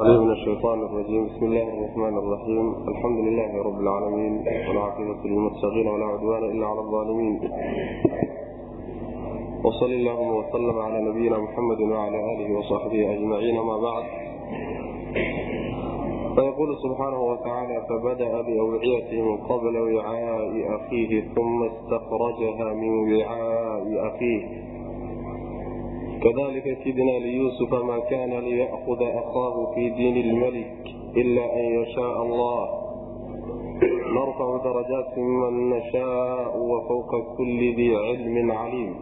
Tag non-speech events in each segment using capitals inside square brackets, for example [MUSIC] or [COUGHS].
أعوذ من الشيطان الرجيم بسم الله الرحمن الرحيم الحمد لله رب العالمين والعاقبة للمتقين ولا عدوان إلا على الظالمين وصل اللهم وسلم على نبينا محمد وعلى آله وصحبه أجمعين ما بعد فيقول سبحانه وتعالى فبدأ بأوعيته قبل وعاء أخيه ثم استخرجها من وعاء أخيه كذلك كدنا ليوسف ما كان ليأخذ أخاه في دين الملك إلا أن يشاء الله نرفع درجات من نشاء وفوق كل ذي علم عليم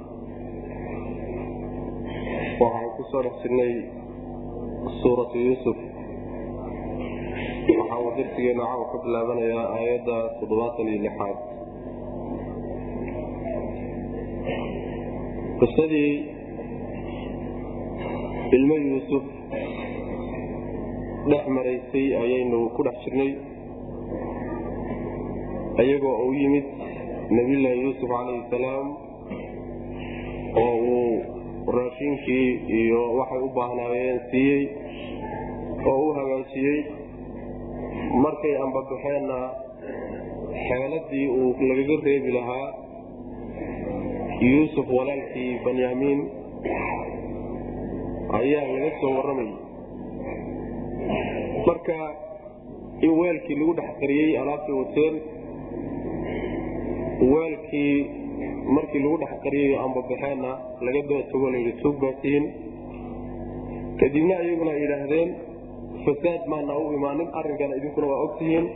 waxaan ku soo dhex jirnay suuratu yuusuf waxa uu darsigeena caawa ka bilaabanayaa aayadda toddobaatan iyo lixaad qisadii ilmo yuusuf dhex maraysay ayaynu ku dhex jirnay. Iyagoo u yimid nabiyullaahi yuusuf calayhi salaam oo uu raashinkii iyo waxay u baahnaayeen siiyey oo u hagaajiyey. Markay ambabaxeenna xeeladii uu lagaga reebi lahaa yuusuf walaalkii banyaamiin ayaa laga soo warramayay marka in weelkii lagu dhex qariyey alaabtay wateen weelkii markii lagu dhex qariyay ambabaxeenna laga daba tago layidhi tuug baatihiin kadibna iyaguna ay yidhaahdeen fasaad maana u imaanin arrinkana idinkuna waa ogtihiin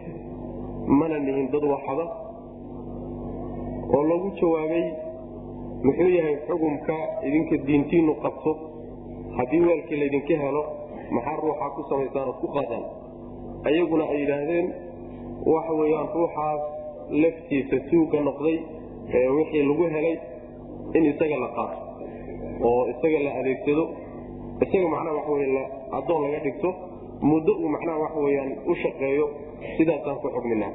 mana nihin dad waxada oo lagu jawaabay muxuu yahay xukumka idinka diintiinu qabto haddii weelkii laydinka helo maxaa ruuxaa ku samaysaan ood ku qaadaan ayaguna ay yidhaahdeen waxa weyaan ruuxaas laftiisa tuugga noqday ee wixii lagu helay in isaga la qaato oo isaga la adeegsado. Isaga macnaha waxa wey addoon laga dhigto muddo uu macnaha waxa weyaan u shaqeeyo sidaasaan ku xugminaa.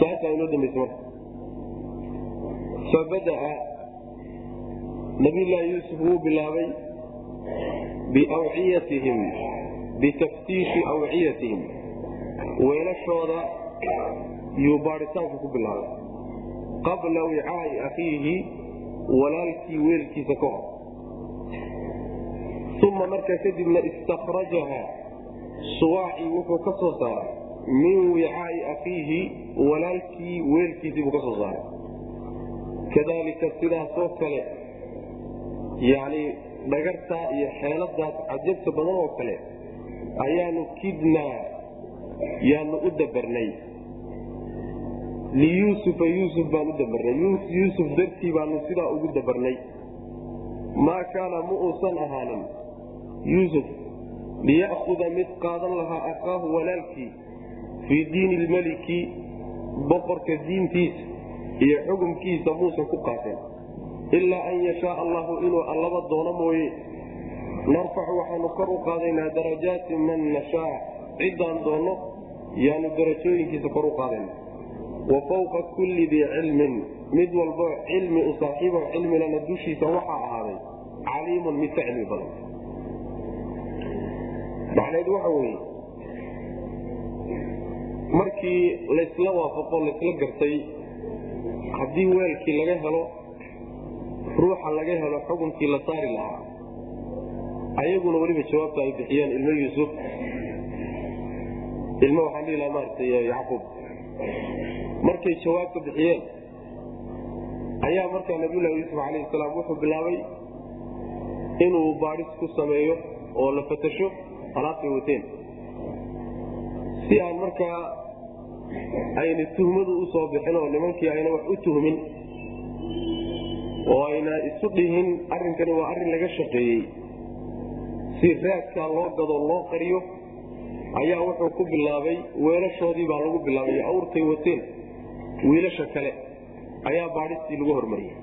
Saasaa inoo dambaysa marka. Fabadaa nabiyullaahi yuusuf wuu bilaabay biawciyatihim bitaftiishi awciyatihim. Weelashooda yuu baadhitaanka ku bilaabay. Qabla wicaai akhiihi walaalkii weelkiisa ka hor. Uma markaa kadibna istakrajaha suwaacii wuxuu ka soo saaray. Min wicaai akhiihi walaalkii weelkiisii buu ka soo saaray. Kadalika sidaasoo kale yani dhagartaa iyo xeeladaas cajabta badan oo kale ayaanu kidnaa yaanu u dabarnay. Liyuusufa yuusuf baan u dabarnay. Yuusuf dartii baanu sidaa ugu dabarnay. Maa kaana ma uusan ahaanin. Yuusuf liya'huda mid qaadan lahaa akhaahu walaalkii fii diini lmeliki boqorka diintiisa iyo xukumkiisa muusan ku qaateen ilaa an yashaa allahu inuu allaba doono mooye. Narfaxu waxaanu kor u qaadaynaa darajaati man nashaa. Ciddaan doonno yaanu darajooyinkiisa kor u qaadayna wa fawqa kulli dii cilmin mid walbo cilmi u saaxiibo cilmilana dushiisa waxaa ahaaday caliimun mid ka cilmi badan. Macneedu waxa weeye markii laysla waafaqo laysla gartay haddii weelkii laga helo ruuxa laga helo xukunkii la saari lahaa. Ayaguna weliba jawaabta ay bixiyeen ilmo yuusuf. Ilmo waxaan dhihi lahaa maaragtay yacquub. Markay jawaabta bixiyeen ayaa markaa nabiyullahi yuusuf calayhi salaam wuxuu bilaabay inuu baadhis ku sameeyo oo la fatasho alaabtay wateen. Si aan markaa ayna tuhmadu u soo bixin oo nimankii ayna wax u tuhmin oo ayna isu dhihin arrinkani waa arrin laga shaqeeyey. Si raadkaa loo gado loo qariyo ayaa wuxuu ku bilaabay weelashoodii baa lagu bilaabay awrtay wateen wiilasha kale ayaa baadhistii lagu hormariyey.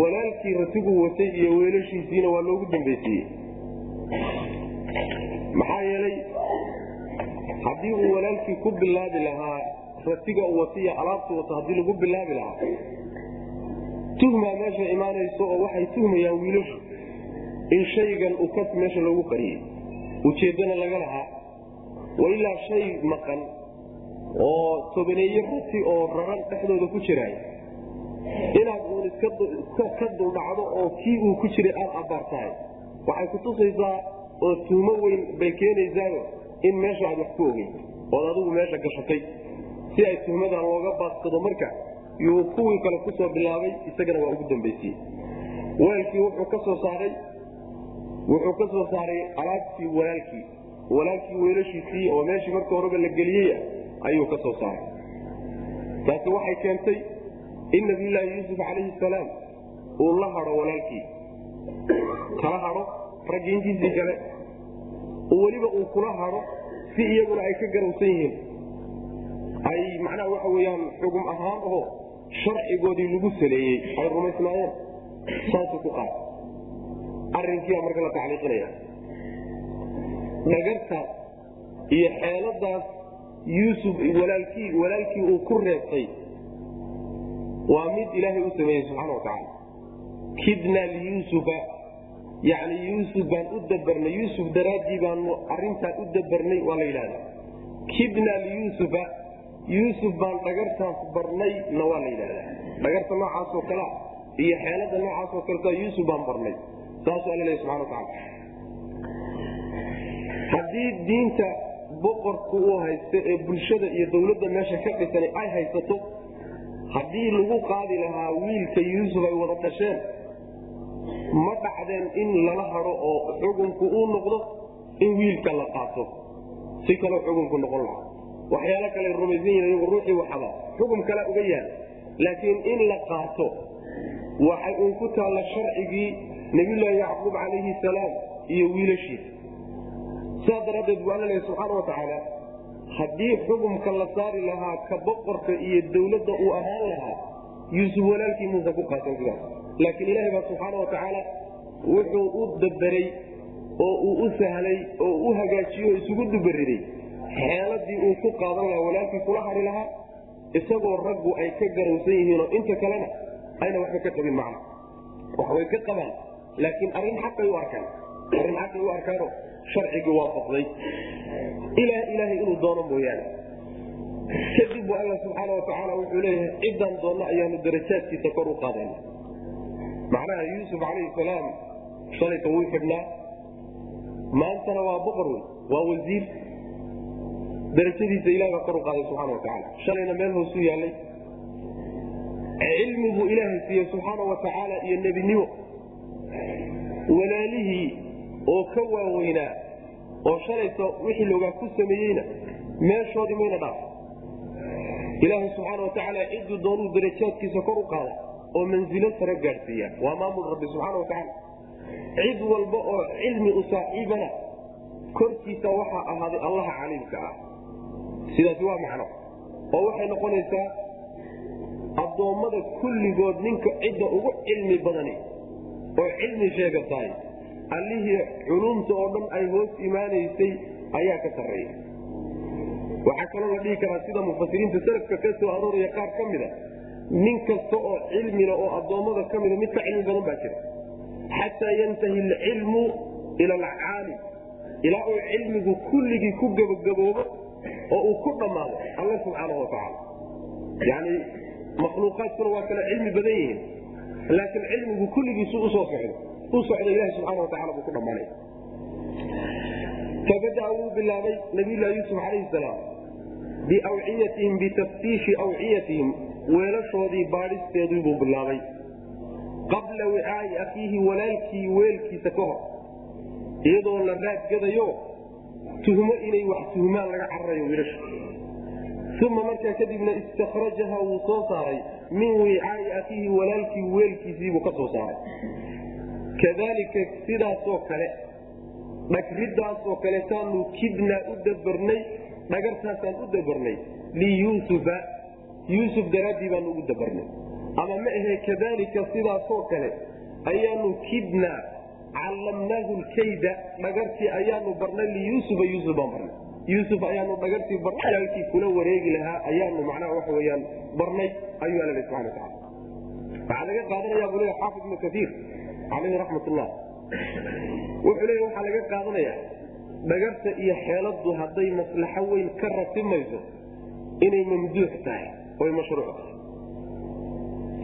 Walaalkii ratiguu watay iyo weelashiisiina waa loogu dambaysiiyey maxaa yeelay haddii uu walaalkii ku bilaabi lahaa ratiga uu watiya alaabtu wata haddii lagu bilaabi lahaa. Tuhmaa meesha imaanayso oo waxay tuhmayaan wiilashu in shaygan uu kas meesha loogu qariyey ujeeddana laga lahaa wailaa shay maqan oo tobaneeye rati oo raran dhexdooda ku jiraay inaad uun ka duldhacdo oo kii uu ku jiray aada abbaar waxay kutusaysaa oo tuumo weyn bay keenaysaayo in meesha aad wax ku ogeyn ood adigu meesha gashatay si ay tuhmadan looga baadsado marka yuu kuwii kale ku soo bilaabay isagana waa ugu dambaysiye weelkii wuxuu ka soo saaray wuxuu ka soo saaray alaabtii walaalkii. Walaalkii weelashiisii oo meeshii marka horeba la geliyey ayuu ka soo saaray. Taasi waxay keentay in nabiyulaahi yuusuf calayhi salaam uu la hado walaalkii. Kala hado raggii intiisii kale weliba uu kula hado si iyaguna ay ka garowsan yihiin ay macnaha waxa weyaan xugum ahaan oo sharcigoodii lagu saleeyey. Ay rumaysnaayeen. Saasuu ku qaata arrinkiibaa marka la tacliiqinaya dhagarta iyo xeeladaas yuusuf walaalkii walaalkii uu ku reebtay waa mid ilaahay u sameeyey subxaana watacaala kidna liyuusufa yani yuusuf baan u dabarnay yuusuf daraaddii baanu arintaan u dabarnay waa la yidhahda kidna liyuusufa yuusuf baan dhagartaas barnayna waa la yidhahdaa dhagarta noocaasoo kalea iyo xeelada noocaasoo kaleta yuusuf baan barnay. Saasuu alla leeya subxana watacaala haddii diinta boqorku uu haysto ee bulshada iyo dawladda meesha ka dhisan ay haysato haddii lagu qaadi lahaa wiilka yuusuf ay wada dhasheen ma dhacdeen in lala hado oo xukunku uu noqdo in wiilka la qaato. Si kaloo xukunku noqon lahaa waxyaalo kale rumaysan yihiin ruuxii waxaba xukum kale uga yaal. Laakiin in la qaato waxay uun ku taalla sharcigii nabiyulaahi yacquub calayhi salaam iyo wiilashiisa saas daraaddeed buu alla leeya subxaana watacaala haddii xukumka la saari lahaa ka boqorka iyo dawladda uu ahaan lahaa yuusuf walaalkii muusa ku qaatan sidaas. Laakiin ilaahay baa subxaana watacaala wuxuu u dabaray oo uu u sahlay oo u hagaajiyo o isugu dubariday xeeladii uu ku qaadan lahaa walaalkii kula hari lahaa isagoo raggu ay ka garowsan yihiinoo inta kalena ayna waxba ka qabin macna waxbay ka qabaan laakiin arrin xaqay u arkaan. Arrin xaqay u arkaano sharcigii waafaqday. Ilaa ilaahay inuu doono mooyaane. Kadib bu alla subxaana watacaala wuxuu leeyahay ciddaan doonno ayaanu darajaadkiisa kor u qaadayna macnaha yuusuf calayhi salaam shalayta wuu xidhnaa maantana waa boqor wey waa wasiir darajadiisa ilahay baa kor u qaaday subxana watacaala shalayna meel hoosuu yaallay cilmi buu ilaahay siiyey subxaana watacaala iyo nebinimo. Walaalihii oo ka waaweynaa oo shalayta wixii loogaa ku sameeyeyna meeshoodii mayna dhaaf. Ilaahay subxaana watacaala cidduu doonuu darajaadkiisa kor u qaada oo manzilo sare gaadhsiiya waa maamul rabbi subxaana watacaala cid walba oo cilmi u saaxiibana korkiisa waxaa ahaaday allaha caliimka ah sidaasi waa macno. Oo waxay noqonaysaa addoommada kulligood ninka cidda ugu cilmi badani oo cilmi sheegatahay allihii culumta oo dhan ay hoos imaanaysay ayaa ka sarreeya. Waxaa kaloo la dhihi karaa sida mufasiriinta salafka ka soo arooraya qaar ka mida nin kasta oo cilmila oo addoommada ka mida mid ka cilmi badan baa jira. Xataa yantahi alcilmu ila alcaalim. Ilaa uu cilmigu kulligii ku gabagaboobo oo uu ku dhammaado alla subxaana watacaala yani makhluuqaadkuna waa kale cilmi badan yihiin laakiin cilmigu kulligiisu u soo socdo u socda ilahi subxaana watacala buu ku dhammaanay fabadaa wuu bilaabay nabiyulahi yuusuf calayhi salaam biawciyatihim bitaftiishi awciyatihim weelashoodii baadhisteeduu bilaabay. Qabla wicaai akhiihi walaalkii weelkiisa ka hor iyadoo la raadgadayo tuhmo inay wax tuhmaan laga cararayo wiilasha. Uma markaa kadibna istakrajaha wuu soo saaray. Min wicaai akhiihi walaalkii weelkiisiibuu ka soo saaray. Kadalika sidaasoo kale dhagridaasoo kaletaanu kidnaa u dabarnay dhagartaasaan u dabarnay liyuusufa yuusuf daraaddii baanu ugu dabarnay. Ama ma ahe kadalika sidaasoo kale ayaanu kidnaa callamnaahu lkayda dhagartii ayaanu barnay liyuusufa yuusuf baan barnay. Yuusuf ayaanu dhagartii barnayaalkii kula wareegi lahaa ayaanu macnaha waxa weyaan barnay ayuu alla subana wataala waxaa laga qaadanaya buu leeya xaafid ibnu kaiir calayhi raxmat ullah wuxuu leeya waxaa laga qaadanaya dhagarta iyo xeeladu hadday maslaxo weyn ka ratimayso inay mamduux tahay oy mashruuc tahay.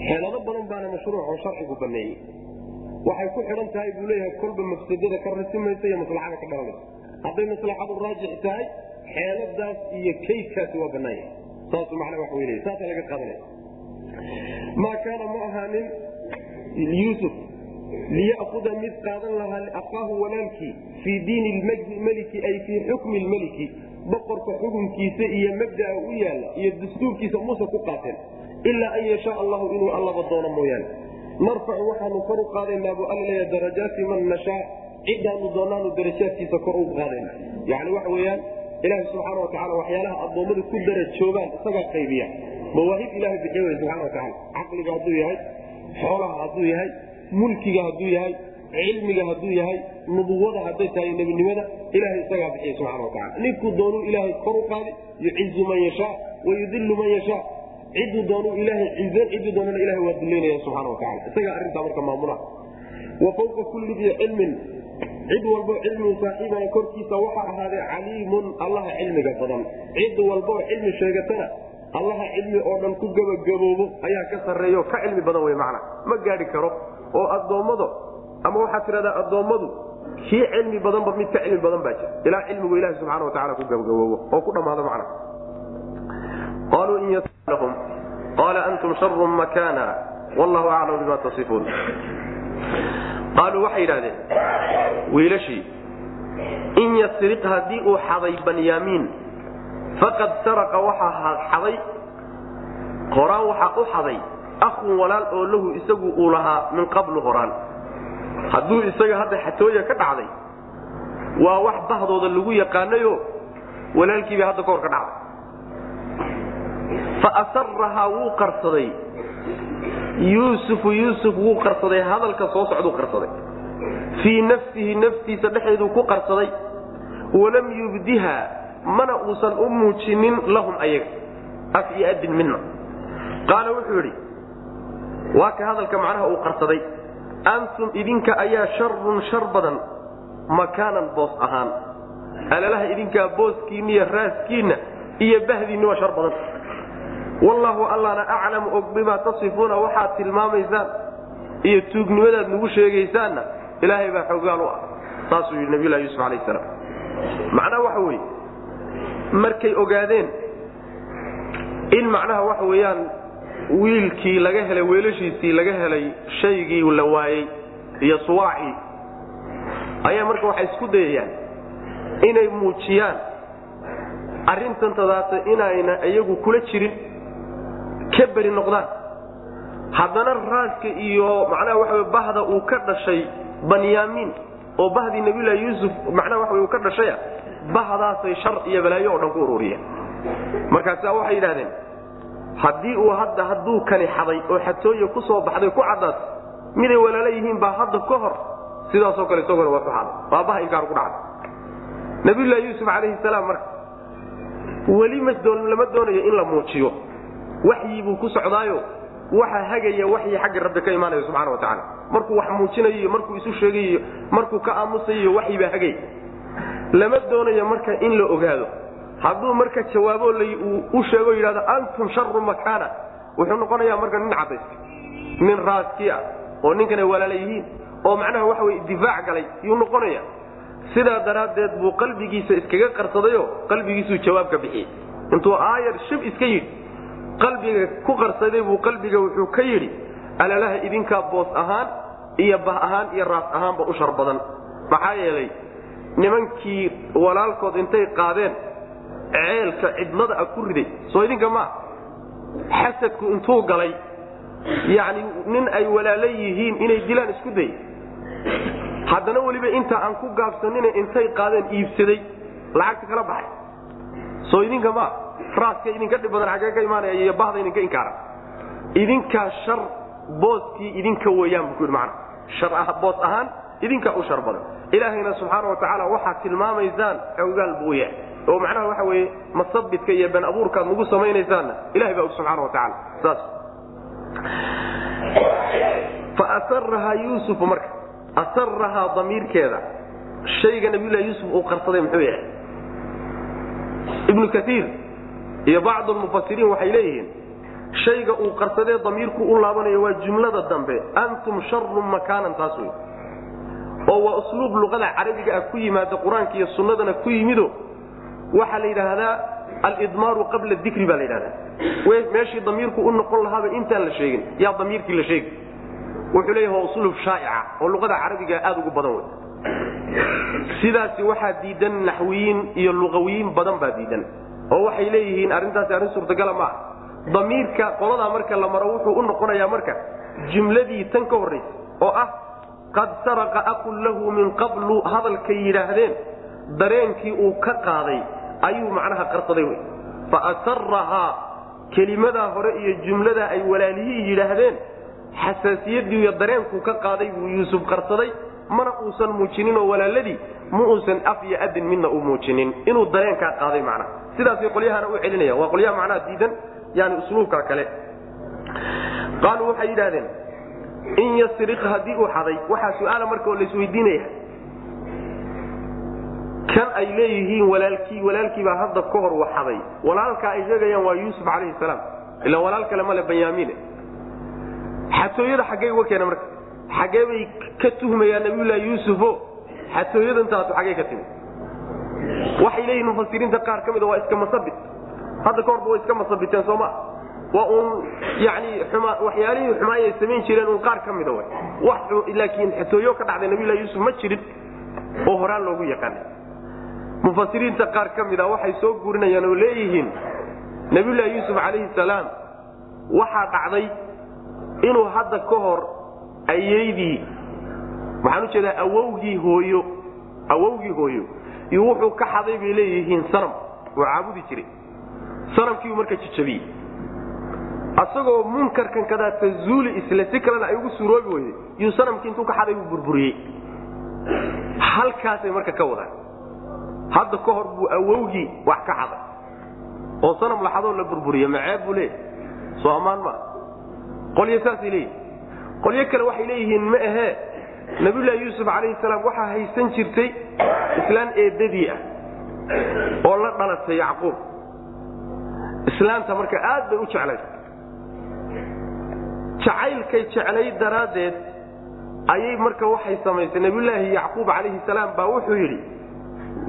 Xeelado badan baana mashruuc oo sharcigu baneeyey waxay ku xidhan tahay buu leeyahay kolba mafsadada ka ratimaysa iyo maslaxada ka dhalanaysa. Hadday maslaxadu raajix tahay xeeladaas iyo kaydkaasi waa banaanya saas macnaa wax weynaya saasa laga qaadanaya maa kaana ma ahaanin yuusuf liya'kuda mid qaadan lahaa liaqaahu walaalkii fii diini lmeliki ay fii xukmi lmeliki boqorka xukunkiisa iyo mabdaa u yaalla iyo dastuurkiisa muuse ku qaateen ilaa an yashaa allahu inuu allaba doono mooyaane narfacu waxaanu kor u qaadaynaa buu alla leeya darajaati man nashaa. Cidaanu doonaanu darajaadkiisa kor u qaadayna yani waxa weyaan ilaaha subxaana watacaala waxyaalaha addoommadu ku darajoogaan isagaa qaybiya. Mawaahib ilaha bixiy wey subxana watacaala caqliga hadduu yahay xoolaha hadduu yahay mulkiga hadduu yahay cilmiga hadduu yahay nubuwada hadday tahay nebinimada ilahay isagaa bixiya subxana wataala ninkuu doonuu ilaahay kor u qaadi yucizu man yashaa wayudilu man yashaa ciduu cizeen ciduu doonana ilahay waa duleynaya subxana wataala isagaa arrintaa marka maamulaha wa fawqa kulli dii cilmin. Cid walbo cilmigu saaxiibana korkiisa waxaa ahaaday caliimun allaha cilmiga badan. Cid walboo cilmi sheegatana allaha cilmi oo dhan ku gebagaboobo ayaa ka sarreeyo ka cilmi badan wey macna. Ma gaadhi karo oo addoommada ama waxaad tidhahdaa addoommadu kii cilmi badanba mid cilmi badan baa jira. Ilaa cilmigu ilahi subxana watacaala ku gebagaboobo oo ku dhammaado macna qaluu in yaslahum qaala antum sharun makana wallahu aclam bima tasifuun qaaluu waxay yidhahdeen wiilashii in yasriq haddii uu xaday banyaamiin faqad saraqa waxaa xaday horaan waxaa u xaday akhun walaal oo lahu isagu uu lahaa min qablu horaan hadduu isaga hadda xatooya ka dhacday waa wax bahdooda lagu yaqaanayo walaalkiibay hadda kahor ka dhacday fa asarahaa wuu qarsaday. Yuusufu yuusuf wuu qarsaday hadalka soo socduu qarsaday. Fii nafsihi naftiisa dhexeeduu ku qarsaday. Walam yubdiha mana uusan u muujinin lahum ayaga af iyo adin midna qaala wuxuu yidhi waa ka hadalka macnaha uu qarsaday. Antum idinka ayaa sharun shar badan makaanan boos ahaan. Alalaha idinkaa booskiinna iyo raaskiinna iyo bahdiinna waa shar badan wallaahu allana aclamu og bimaa tasifuuna waxaad tilmaamaysaan iyo tuugnimadaad nagu sheegaysaanna ilaahay baa xoogaal u ah. Saasuu yidhi nabiyulahi yuusuf alayh salaam. Macnaha waxa weeye markay ogaadeen in macnaha waxa weeyaan wiilkii laga helay weelashiisii laga helay shaygii la waayey iyo suwaacii ayaa marka waxay isku dayayaan inay muujiyaan arrintan inayna iyagu kula jirin ka beri noqdaan. Haddana raaska iyo macnaha waxa bahda uu ka dhashay banyaamiin oo bahdii nabiyulahi yuusuf macnaha waxa uu ka dhashaya bahdaasay shar iyo balaayo oo dhan ku ururiyeen. Markaasa waxay yidhahdeen haddii uu hadda hadduu kani xaday oo xatooye ku soo baxday ku cadaato miday walaala yihiin baa hadda ka hor sidaasoo kale isagona waa ku xaday waa baha inkaar ku dhacday. Nabiyulahi yuusuf calayhi salaam marka weli lama doonayo in la muujiyo waxyi buu ku socdaayo waxa hagaya waxyi xagga rabbi ka imaanaya subxana watacaala markuu wax muujinayo iyo markuu isu sheegayo markuu ka aamusayo waxyi baa hagay. Lama doonayo marka in la ogaado. Hadduu marka jawaabo u sheego yidhahdo antum sharu makaana. Wuxuu noqonayaa marka nin cadaysta nin raaskii ah oo ninkana walaala oo macnaha waxa wey difaac galay yuu noqonaya sidaa daraaddeed buu qalbigiisa iskaga qarsadayo qalbigiisuu jawaabka bixiyey. Intuu aayar shib iska yidhi qalbiga ku qarsaday buu qalbiga wuxuu ka yidhi alalaha idinkaa boos ahaan iyo bah ahaan iyo raas ahaanba u shar badan. Maxaa yeelay nimankii walaalkood intay qaadeen ceelka cidlada a ku riday soo idinka maa xasadku intuu galay yacni nin ay walaala yihiin inay dilaan isku day. Haddana weliba inta aan ku gaabsanina intay qaadeen iibsaday lacagta kala baxay. Soo idinka maa raaska idinka dhib badan ka imaanaya iyo bahda idinka inkaara idinkaa shar booskii idinka weeyaan buu ku yidhi macana shar ah boos ahaan idinkaa u shar badan. Ilaahayna subxaana wa tacaala waxaad tilmaamaysaan xoogaal buu yahay oo macnaha waxa weeye masabidka iyo been abuurkaad nagu samaynaysaanna ilahay baa og subxana wa tacaala. Saas. Fa asarahaa yuusufu marka. Asarahaa damiirkeeda. Shayga nabiyulahi yuusuf uu qarsaday muxuu yahay? Ibnu kaiir iyo bacdu lmufasiriin waxay leeyihiin shayga uu qarsadee damiirku u laabanayo waa jumlada dambe antum sharun makaanan taas wey oo waa usluub luqada carabiga ah ku yimaada qur'aanka iyo sunnadana ku yimido waxaa la yidhaahdaa alidmaaru qabla dikri baa la yidhahdaa meeshii damiirku u noqon lahaaba intaan la sheegin yaa damiirkii la sheegi. Wuxuu leeyaha waa usluub shaa'ica oo luqada carabiga aad ugu badan wey sidaasi waxaa diidan naxwiyiin iyo luqawiyiin badan baa diidan oo waxay leeyihiin arrintaasi arrin suurtagala ma ah damiirka qoladaa marka la maro wuxuu u noqonayaa marka jumladii tan ka horraysa oo ah qad saraqa aqun lahu min qablu hadalkay yidhaahdeen dareenkii uu ka qaaday ayuu macnaha qarsaday wey. Fa asarahaa kelimadaa hore iyo jumladaa ay walaalihii yidhaahdeen xasaasiyadii iyo dareenkuu ka qaaday buu yuusuf qarsaday mana uusan muujinin oo walaaladii ma uusan af iyo adin midna u muujinin. Inuu dareenkaa qaaday macnaha sidaasay qolyahana u celinaya. Waa qolyaha macnaha diidan yani usluubka kale. Qaaluu waxay yidhahdeen in yasriq haddii uu xaday. Waxaa su'aala marka oo laisweydiinaya kan ay leeyihiin walaalkii walaalkiibaa hadda ka hor waxaday walaalka ay sheegayaan waa yuusuf calayhi salaam. Ila walaal kale male banyaamiine xatooyada xaggey uga keena marka. Xaggee bay ka tuhmayaan nabiyullaahi yuusufo. Xatooyadantaasu xaggey ka timi waxay leeyihiin mufasiriinta qaar ka mida waa iska masabit. Hadda ka horba way iska masabiteen sooma waa uun yani waxyaalihii xumaayay samayn jireen uun qaar ka mida laakiin xatooyo ka dhacday nabiyullahi yuusuf ma jirin oo horaan loogu yaqaanay. Mufasiriinta qaar ka mida waxay soo guurinayaan oo leeyihiin nabiyullaahi yuusuf calayhi salaam waxaa dhacday inuu hadda ka hor ayeydii waxaan u jeedaa awowgii hooyo awowgii hooyo iyo wuxuu ka xaday bay leeyihiin sanam oo caabudi jiray. Sanamkiibu marka jijabiyey. Asagoo munkarkan kadaata zuuli isle si kalena ay ugu suuroobi weyday yuu sanamkii intuu ka xaday buu burburiyey. Halkaasay marka ka wadaan. Hadda ka hor buu awowgii wax ka xaday. Oo sanam laxadoo la burburiye maceeb buu leeyahy soo ammaan maa qolyo saasay leeyihiin qolyo kale waxay leeyihiin ma ahee nabiyullaahi yuusuf calayhi salaam waxaa haysan jirtay islaan eedadii ah oo la dhalatay yacquub. Islaanta marka aad bay u jeclay jacaylkay jeclay daraaddeed ayay marka waxay samaysay. Nabiyullaahi yacquub calayhi salaam baa wuxuu yidhi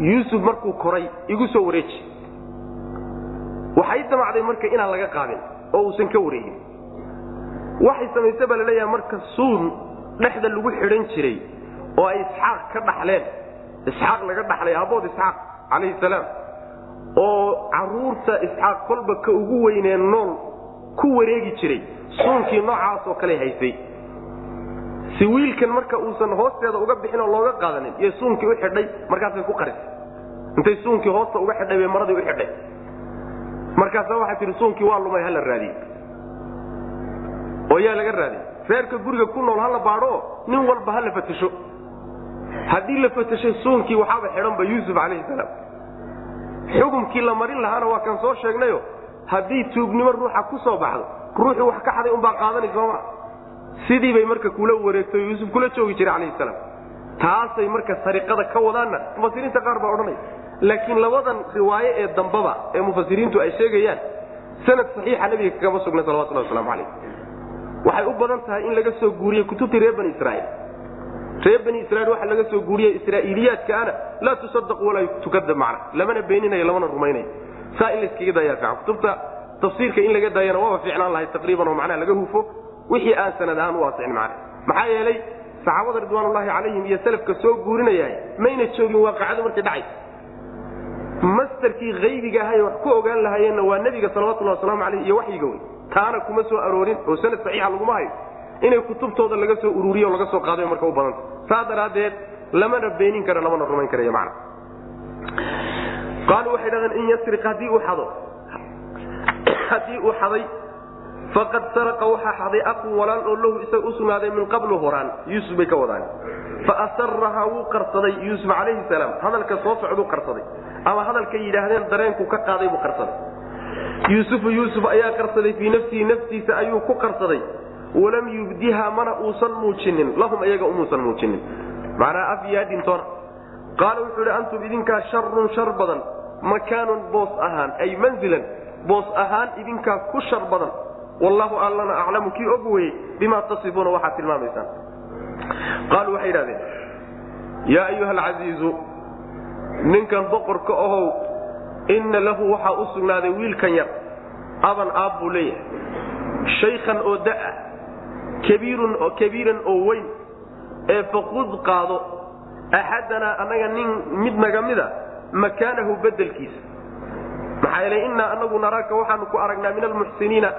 yuusuf markuu koray igu soo wareeji. Waxay damacday marka inaan laga qaadin oo uusan ka wareegin. Waxay samayse baa laleeyaha marka suun dhexda lagu xidhan jiray oo ay isxaaq ka dhaxleen. Isxaaq laga dhaxlay aabood isxaaq calayhi salaam. Oo carruurta isxaaq kolba ka ugu weynee nool ku wareegi jiray. Suunkii noocaasoo kale haysay si wiilkan marka uusan hoosteeda uga bixin oo looga qaadanin iyo suunkii u xidhay markaasay ku qarisay. Intay suunkii hoosta uga xidhay bay maradii u xidhay. Markaasa waxay tihi suunkii waa lumay hala raadiye oo yaa laga raadiy reerka guriga ku nool hala baadho nin walba hala fatasho. Haddii la fatashay suunkii waxaaba xidhanba yuusuf calayhi salaam. Xukumkii la marin lahaana waa kan soo sheegnayo haddii tuugnimo ruuxa ku soo baxdo ruuxuu wax ka xaday unbaa qaadanay sooma. Sidii bay marka kula wareegto yuusuf kula joogi jiray calayhi salaam. Taasay marka sariqada ka wadaanna mufasiriinta qaar baa odhanaya laakiin labadan riwaaye ee dambaba ee mufasiriintu ay sheegayaan sanad saxiixa nabiga kagama sugna salawatullahi waslamu calayh waxay u badan tahay in laga soo guuriyey kutubtii reer bani israiil reer bani israiil waxa laga soo guuriyey israa'iiliyaadkaana laa tusadaq walaa tukadab macna lamana beeninayo lamana rumaynayo saa in layskaga daayaa fiican. Kutubta tafsiirka in laga daayana waaba fiicnaan lahay taqriiban oo macnaha laga hufo wixii aan sanad ahaan u asixin macna. Maxaa yeelay saxaabada ridwaanullahi calayhim iyo salafka soo guurinayahay mayna joogin waaqacadu markay dhacay. Mastarkii haybiga ahay wax ku ogaan lahaayeenna waa nebiga salawatullahi wasalaamu caleyh iyo waxyiga wey taana kuma soo aroorin oo sanad saxiixa laguma hayo. Inay kutubtooda laga soo ururiyo laga soo qaadayo marka u badanta saa daraaddeed lamana beenin karo lamana rumayn karayo macna. Qaaluu waxay dhahdeen in yasriq haddii uu xado haddii uu xaday faqad saraqa waxaa xaday aqun walaal oo lahu isaga u sugnaaday min qablu horaan. Yuusuf bay ka wadaan. Fa asarahaa wuu qarsaday yuusuf calayhi salaam. Hadalka soo socduu qarsaday. Ama hadalkay yidhaahdeen dareenku ka qaaday buu qarsaday yuusufu yuusuf ayaa qarsaday fii nafsihi naftiisa ayuu ku qarsaday. Walam yubdiha mana uusan muujinin lahum iyaga umuusan muujinin. Macnaa af yaadintoona qaala wuxuu ihi antum idinkaa sharun shar badan makaanun boos ahaan ay manzilan boos ahaan idinkaa ku shar badan. Wallahu allana aclamu kii og weye bimaa tasifuuna waxaad tilmaamaysaan. Qaaluu waxay idhahdeen yaa ayuha alcasiizu ninkan boqorka ahow inna lahu waxaa u sugnaaday wiilkan yar aban aab buu leeyahay. Shaykhan oo da'a kabiiran oo weyn ee fakud qaado axadanaa annaga nin mid naga mida makaanahu bedelkiisa maxaa yeelay innaa anagu naraaka waxaanu ku aragnaa min almuxsiniina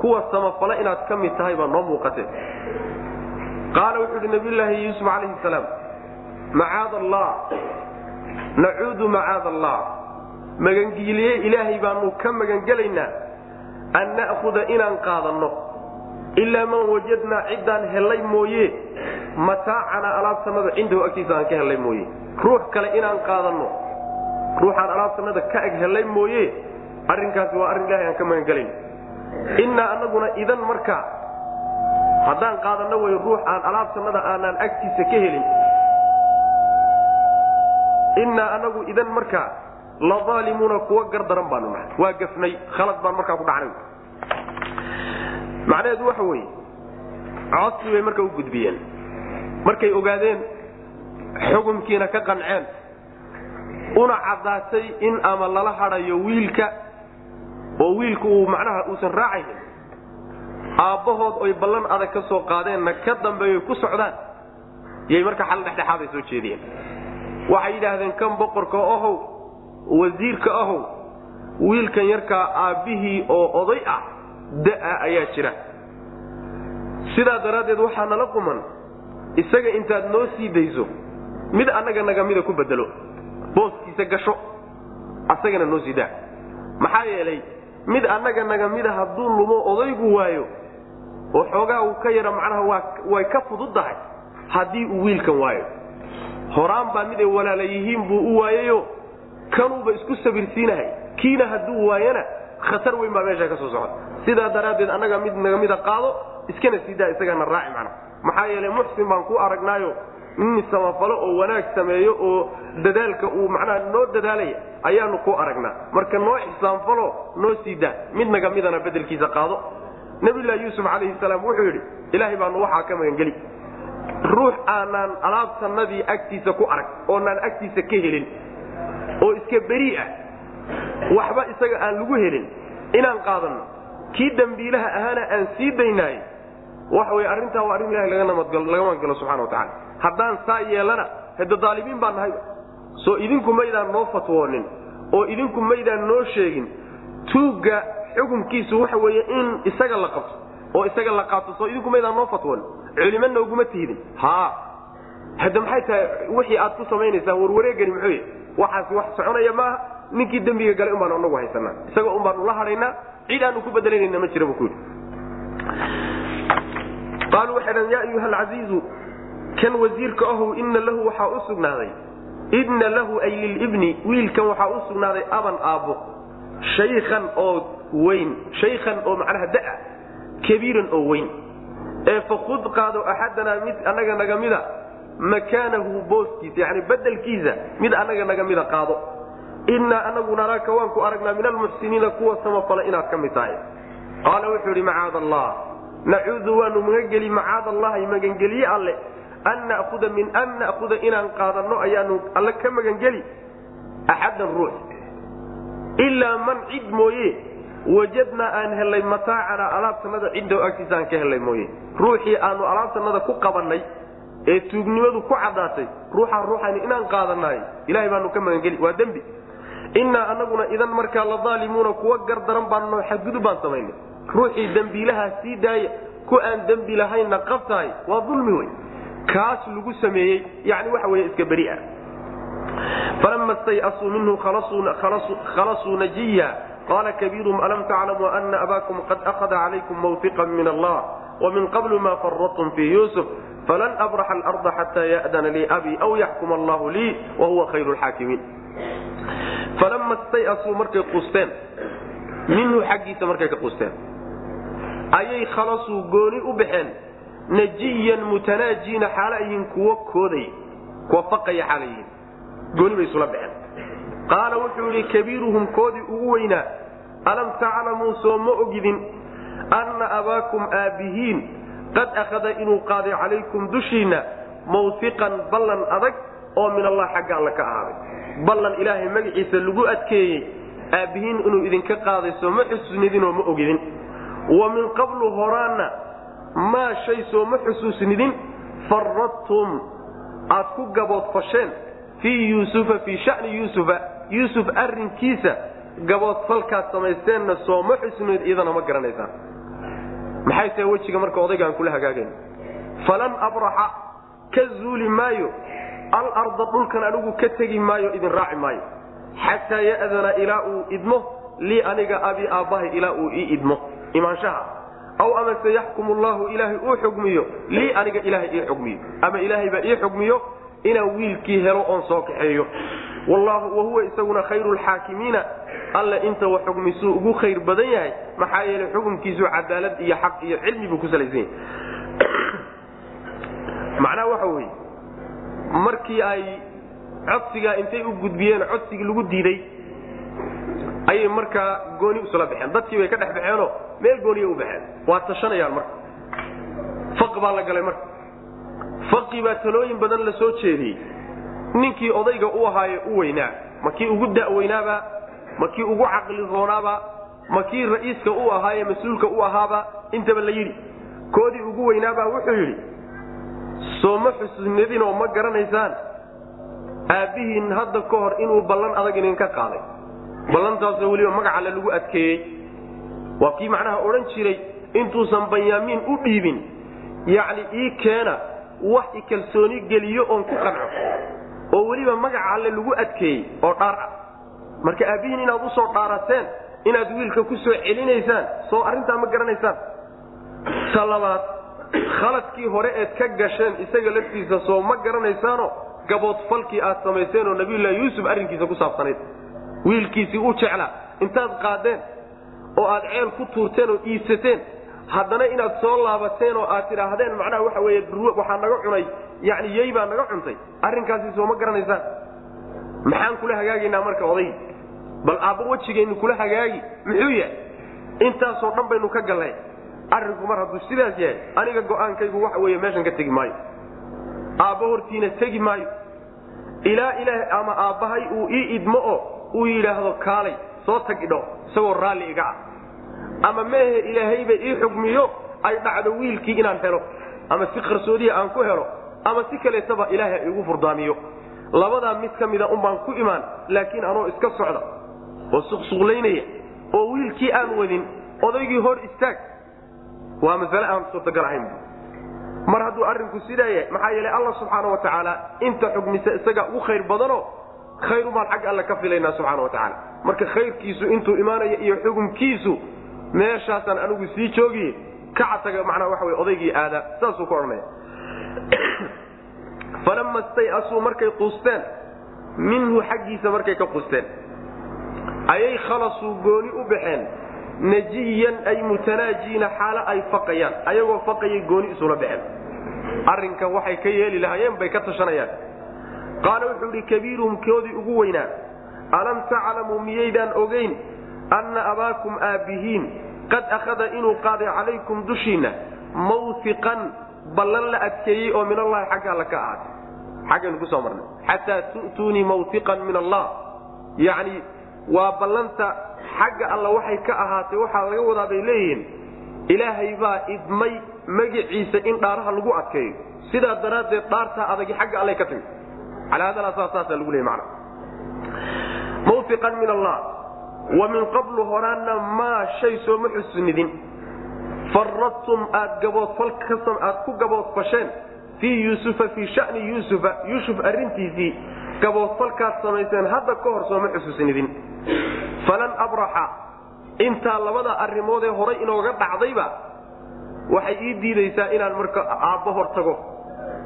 kuwa samafale inaad ka mid tahay baa noo muuqatee qaala wuxuu uhi nabiyulaahi yuusuf calayhi salaam macaad allah nacuudu macaad allah magangiiliye ilaahay baanu ka magangelaynaa an na'huda inaan qaadanno. Ilaa man wajadnaa ciddaan hellay mooye mataacanaa alaabtanada cindahu agtiisa aan ka hellay mooye ruux kale inaan qaadanno ruuxaan alaabtanada ka eg hellay mooye arrinkaasi waa arrin ilahay aan ka magangelayn. Innaa anaguna idan markaa haddaan qaadanno way ruux aan alaabtanada aanaan agtiisa ka helin. Innaa anagu idan markaa la aalimuuna kuwa gardaran baanu nahay. Waa gafnay khalad baan markaa ku dhacnay. Macnaheedu waxa weeye codsi bay marka u gudbiyeen. Markay ogaadeen xukumkiina ka qanceen una caddaatay in ama lala hadhayo wiilka oo wiilku uu macnaha uusan raacaynin. Aabbahood oy ballan adag ka soo qaadeenna ka dambeeyoy ku socdaan yay marka xal dhexdhexaaday soo jeediyeen. Waxay yidhaahdeen kan boqorka ahow wasiirka ahow wiilkan yarkaa aabbihii oo oday ah da'a ayaa jira. Sidaa daraaddeed waxaa nala quman isaga intaad noo sii dayso mid annaga nagamida ku bedelo booskiisa gasho asagana noo sii daa. Maxaa yeelay mid annaga nagamida hadduu lumo odaygu waayo oo xoogaa uu ka yaro macnaha way ka fududdahay haddii uu wiilkan waayo. Horaan baa mid ay walaala yihiin buu u waayayo kanuuba isku sabirsiinahay. Kiina hadduu waayana khatar weyn baa meesha ka soo socda. Sidaa daraaddeed annaga mid nagamida qaado iskana siidaa isagana raaci macna maxaa yeelay muxsin baan ku aragnaayo nin samafalo oo wanaag sameeyo oo dadaalka uu macnaha noo dadaalaya ayaanu ku aragnaa. Marka noo ixsaanfalo noo siidaa mid nagamidana bedelkiisa qaado. Nabiyullahi yuusuf calayhi salaam wuxuu yidhi ilaahay baanu waxaa ka magangeli ruux aanaan alaabtanadii agtiisa ku arag oonaan agtiisa ka helin oo iska beri ah waxba isaga aan lagu helin inaan qaadanno kii dembiilaha ahaana aan sii daynaay waxa wey arrintaa waa arrin ilahay laga magangalo subxana watacala haddaan saa yeelana hade daalimiin baan nahayba soo idinku maydaan noo fatwoonin oo idinku maydaan noo sheegin tuugga xukunkiisu waxa weeye in isaga la qabto oo isaga la qaato soo idinku maydaan noo fatwoonin. Culimo nooguma tihdin ha hadda maxay tahay wixii aad ku samaynaysaan warwareegani muxuu yahy waxaasi wax soconaya maaha. Ninkii dembiga galay un baanu anagu haysanaa. Isagoo un baanu la hadhaynaa. Cid aanu ku bedelanayna ma jira bu ku yidhi. Qaaluu waxay dhaheen yaa ayuha alcasiizu kan wasiirka ahow ina lahu waxaa u sugnaaday. Inna lahu ay lilibni wiilkan waxaa u sugnaaday aban aabbo. Shaykhan oo weyn. Shaykhan oo macnaha da'a kabiiran oo weyn. Ee fakud qaado axadanaa mid annaga naga mida makaanahu booskiisa yani bedelkiisa mid annaga naga mida qaado. Innaa anagu naraaka waan ku aragnaa min almuxsiniina kuwa samafala inaad ka mid tahay. Qaala wuxuu yidhi macaad allah nacuudu waanu magangeli macaad allahi magangelye alle. An na'huda min an na'huda inaan qaadanno ayaanu alle ka magangeli. Axaddan ruux. Ilaa man cid mooye. Wajadnaa aan hellay mataacanaa alaabtanada ciddow agtiisa aan ka hellay mooye. Ruuxii aanu alaabtanada ku qabannay ee tuugnimadu ku caddaatay ruuxaa ruuxani inaan qaadanaay ilahay baanu ka magangeli. Waa dembi. Innaa anaguna idan markaa la daalimuuna kuwa gardaran baanno xadgudub baan samaynay ruuxii dembiilahaa sii daaya ku aan dembi lahaynna qabtahay waa dulmi wey kaas lagu sameeyey yani waxa wey iska beri'a falama stayasuu minhu khalasuu najiya. Qaala kabiirum alam taclamuu ana abaakum qad akhada calaykum mawfiqan min allah wamin qablu ma faradtum fii yuusuf falan abraxa alarda xataa ya'dana lii abi aw yaxkuma allahu lii wahuwa khayru lxaakimiin falama stayasuu markay qusteen minhu xaggiisa markay ka qusteen ayay khalasuu gooni u baxeen najiyan mutanaajiina xaala yihiin kuwo kooday kuwa faqaya xaala yihiin gooni bay isula baxeen qaala wuxuu yidhi kabiiruhum koodii ugu weynaa alam taclamuu soo ma ogidin anna abaakum aabbihiin qad akhada inuu qaaday calaykum dushiinna mawfiqan ballan adag oo min allah xagga alla ka ahaaday ballan ilaahay magaciisa lagu adkeeyey aabbihiin inuu idinka qaaday soo ma xusuusnidinoo ma ogidin wa min qablu horaanna maa shay soo ma xusuusnidin faradtum aad ku gaboodfasheen fii yuusufa fii shani yuusufa yuusuf arrinkiisa gaboodfalkaad samaysteenna soo ma xusnid iyadana ma garanaysaan maxay wejiga marka odaygaan kula hagaagayn falan abraxa ka zuuli maayo alarda dhulkan anigu ka tegi maayo idin raaci maayo. Xataa ya'dana ilaa uu idmo lii aniga abi aabbahay ilaa uu ii idmo. Imaanshaha aw amase yaxkumu llahu ilaahay uu xugmiyo lii aniga ilaahay ii xugmiyo. Ama ilaahay baa ii xugmiyo inaan wiilkii helo oon soo kaxeeyo wahuwa isaguna khayru lxaakimiina alle inta wa xugmisuu ugu khayr badan yahay maxaa yeelay xukunkiisu cadaalad iyo xaq iyo cilmi buu ku salaysan yahay. Macnaha waxa weye markii ay codsigaa intay u gudbiyeen codsigii lagu diiday ayay markaa gooni usula baxeen. Dadkii bay ka dhex baxeenoo meel gooniya u baxeen. Waa tashanayaan marka. Faq baa la galay marka. Faqii baa talooyin badan la soo jeediyey ninkii odayga u ahaaye u weynaa. Ma kii ugu da'weynaaba ma kii ugu caqli roonaaba? Ma kii ra'iiska u ahaaye mas'uulka u ahaaba? Intaba la yidhi. Koodii ugu weynaabaa wuxuu yidhi soo ma xusnidinoo ma garanaysaan? Aabbihiin hadda ka hor inuu ballan adag idinka qaaday ballantaasoo weliba magacalle lagu adkeeyey. Waa kii macnaha odhan jiray intuusan banyaamiin u dhiibin. Yacni ii keena wax i kalsooni geliyo oon ku qanco oo weliba magaca alle lagu adkeeyey oo dhaar ah. Marka aabbihiin inaad u soo dhaarateen inaad wiilka ku soo celinaysaan soo arrintaa ma garanaysaan. Ta labaad khaladkii hore eed ka gasheen isaga laftiisa soo ma garanaysaano gaboodfalkii aad samayseen oo nabiyullaahi yuusuf arrinkiisa ku saabsanayd wiilkiisii u jeclaa intaad qaadeen oo aad ceel ku tuurteen oo iibsateen haddana inaad soo laabateen oo aad tidhaahdeen macnaha waxa weye waxaa naga cunay yani yey baa naga cuntay. Arrinkaasi soo ma garanaysaan. Maxaan kula hagaagaynaa marka oday? Bal aabba wejigeennu kula hagaagi. Muxuu yahay? Intaasoo dhan baynu ka gallay. Arrinku mar hadduu sidaas yahay aniga go'aankaygu waxa weeye meeshan ka tegi maayo. Aabba hortiina tegi maayo. Ilaa ilaah ama aabbahay uu ii idmo oo uu yidhaahdo kaalay soo tag idho isagoo raalli iga ah. Ama meehe ilaahayba ii xugmiyo ay dhacdo wiilkii inaan helo ama si qarsoodiya aan ku helo ama si kaleetaba ilaahay igu furdaamiyo. Labadaa mid ka mida unbaan ku imaan laakiin anoo iska socda. Oo suqsuqlaynaya oo wiilkii aan wadin odaygii hor istaag. Waa masale aan suurtagal ahayn. Mar hadduu arrinku sidaa yahay maxaa yeelay alla subxaana wa tacaala inta xugmisa isaga ugu khayr badano khayrumaan xagga alle ka filaynaa subxaana wa tacaala. Marka khayrkiisu intuu imaanayo iyo xukumkiisu meeshaasaan anigu sii joogiye kacataga macnaa waxa wey odaygii aadaa saasuu ka odhanaya [COUGHS] falama stayasuu markay quusteen minhu xaggiisa markay ka quusteen. Ayay khalasuu gooni u baxeen najiyan ay mutanaajiina xaalo ay faqayaan. Ayagoo faqayay gooni isula baxeen. Arrinkan waxay ka yeeli lahaayeen bay ka tashanayaan. Qaala wuxuu idhi kabiiruhum koodii ugu weynaa. Alam taclamuu miyaydaan ogayn anna abaakum aabbihiin qad akhada inuu qaaday calaykum dushiinna mawfiqan ballan la adkeeyey oo min allahi xagga alla ka ahaatay. Xaggaynu ku soo marnay. Xataa tu'tuunii mawfiqan min allah. Yacni waa ballanta xagga alla waxay ka ahaatay waxaa laga wadaa bay leeyihiin ilaahay baa idmay magiciisa in dhaaraha lagu adkeeyo. Sidaa daraaddeed dhaartaa adagi xagga allay ka timi. Alaadalaasaasaasaa lagu leeyay macna. Mawfiqan min allah. Wa min qablu horaanna maa shay sooma xusnidin faradtum aad ku gaboodfasheen fii yuusufa fii shani yuusufa yuusuf arrintiisii gaboodfalkaad samayseen hadda ka hor sooma xusuusnidin falan abraxa intaa labada arrimoodee horay inooga dhacdayba waxay ii diidaysaa inaan marka aabbo hor tago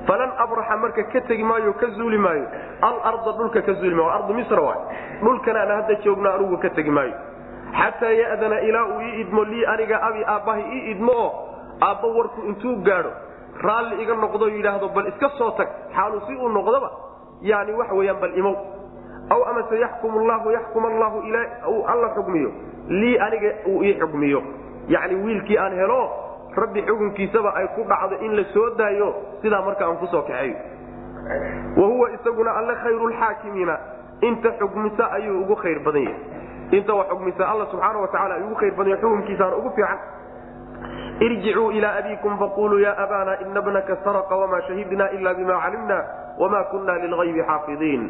falan abraxa marka ka tegi maayo ka zuuli maayo alarda dhulka ka zuuli maayo ardu misra waay dhulkan aan hadda joogno anugu ka tegi maayo xataa ya'dana ilaa uu ii idmo lii aniga abi aabbahay ii idmo oo aabba warku intuu gaadho raalli iga noqdo yidhaahdo bal iska soo tag xaalu si uu noqdoba yani waxa weyaan bal imow. Aw amase yaxkum llahu yaxkum allahu uu alla xugmiyo lii aniga uu ii xugmiyo. Yani wiilkii aan helo rabbi xukunkiisaba ay ku dhacdo in la soo daayo sidaa marka aan ku soo kaxeeyo wa huwa isaguna alle khayru lxaakimiina inta xugmisa ayuu ugu khayr badan yahay inta wa xugmisa alla subxaana wa tacala ayuu ugu khayr badan yahay xukunkiisaana ugu fiican. Irjicuu ilaa abiikum faquluu ya abana ina bnaka saraqa wama shahidna ila bima calimna wama kuna lilgaybi xaafidiin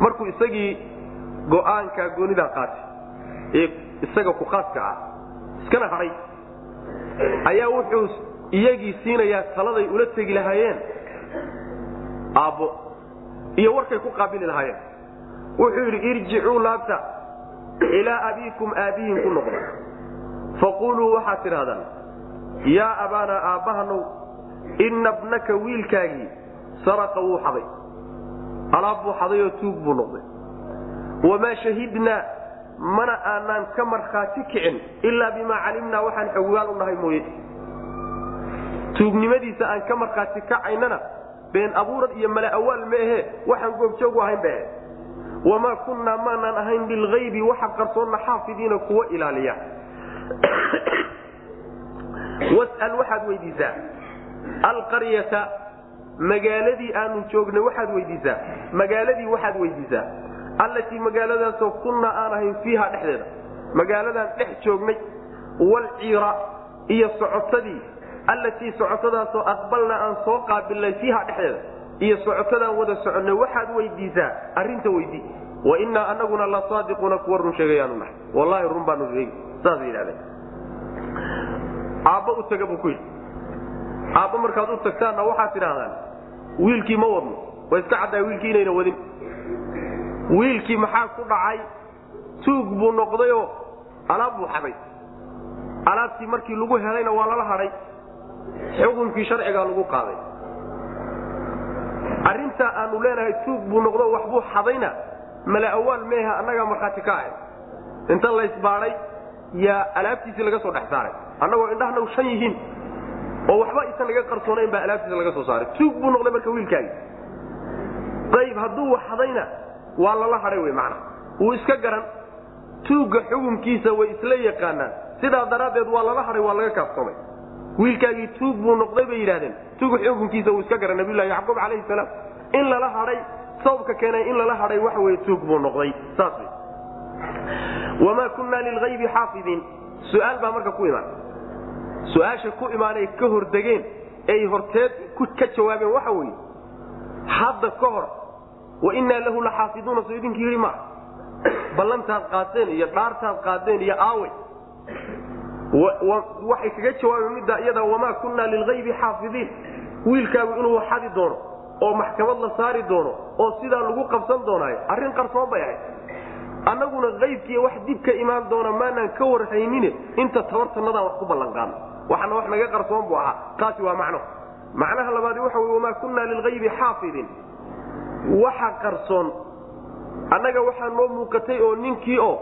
markuu isagii go'aanka goonidaa qaatay ee isaga ku khaaska ah iskana hadhay ayaa wuxuu iyagii siinayaa taladay ula tegi lahaayeen aabbo iyo warkay ku qaabili lahaayeen wuxuu yidhi irjicuu laabta ilaa abiikum aabbihiin ku noqda. Faquluu waxaad tidhahdaan yaa abaanaa aabbahanow inna bnaka wiilkaagii saraqa wuu xaday alaab buu xadayoo tuug buu noqday. Wamaa shahidnaa mana aanaan ka markhaati kicin ilaa bimaa calimnaa waxaan xoggaal u nahay mooye. Tuugnimadiisa aan ka markhaati kacaynana been abuurad iyo mala awaal ma ahe waxaan goobjoogu ahayn ba ahe wamaa kunnaa maanaan ahayn lilgaybi waxa qarsoonna xaafidiina kuwa ilaaliya was'al waxaad weydiisaa alqaryata magaaladii aanu joognay waxaad weydiisaa magaaladii waxaad weydiisaa allatii magaaladaasoo kunnaa aan ahayn fiiha dhexdeeda magaaladaan dhex joognay walciira iyo socotadii allatii socotadaasoo aqbalna aan soo qaabilnay fiiha dhexdeeda iyo socotadaan wada soconnay waxaad weydiisaa arrinta weydii. Wa innaa anaguna la saadiquuna kuwa run sheegayaanu nahay. Wallaahi run baanu sheegi saasay yidhahdeen aabba u taga buu ku yidhi. Aabba markaad u tagtaanna waxaad tidhahdaan wiilkii ma wadno way iska caddahay wiilkii inayna wadin. Wiilkii maxaa ku dhacay? Tuug buu noqdayoo alaab buu xaday alaabtii markii lagu helayna waa lala hadhay. Xukunkii sharcigaa lagu qaaday arrintaa aanu leenahay tuug buu noqdo waxbuu xadayna. Mala awaal meeha annagaa markhaati ka ahay. Inta laysbaadhay yaa alaabtiisii laga soo dhex saaray. Annagoo indhahanaw shan yihiin oo waxba isan laga qarsoonayn baa alaabtiisa laga soo saaray. Tuug buu noqday marka wiilkaagi ayb hadduu waxadayna waa lala hadhay wey macna. Wuu iska garan. Tuugga xukunkiisa way isla yaqaanaan. Sidaa daraaddeed waa lala hadhay waa laga kaafsoomay wiilkaagii tuug buu noqday bay yidhahdeen. Tuug xukunkiisa wuu iska garan nabiyulahi yacquub calayhi salaam. In lala hadhay sababka keenay in lala hadhay waxa weye tuug buu noqday. Saas wey wamaa kunnaa lilgaybi xaafidiin. Su'aal baa marka ku imaan. Su'aasha ku imaanay ka hordegeen ay horteed ka jawaabeen waxa weeye hadda ka hor wa innaa lahu la xaafiduuna soo idinkii yidhi maa ballantaad qaadeen iyo dhaartaad qaadeen iyo aawe waxay kaga jawaabeen middaa iyada wamaa kunnaa lilgaybi xaafidiin. Wiilkaagu inuu xadi doono oo maxkamad la saari doono oo sidaa lagu qabsan doonaayo. Arrin qarsoon bay ahayd. Annaguna qaybkiiy wax dib ka imaan doona maanaan ka warhaynine inta tabartanadaan wax ku ballanqaadno waxana wax naga qarsoon buu ahaa. Taasi waa macno. Macnaha labaadi waxa wey wamaa kunnaa lilgaybi xaafidin waxa qarsoon annaga waxaa noo muuqatay oo ninkii oo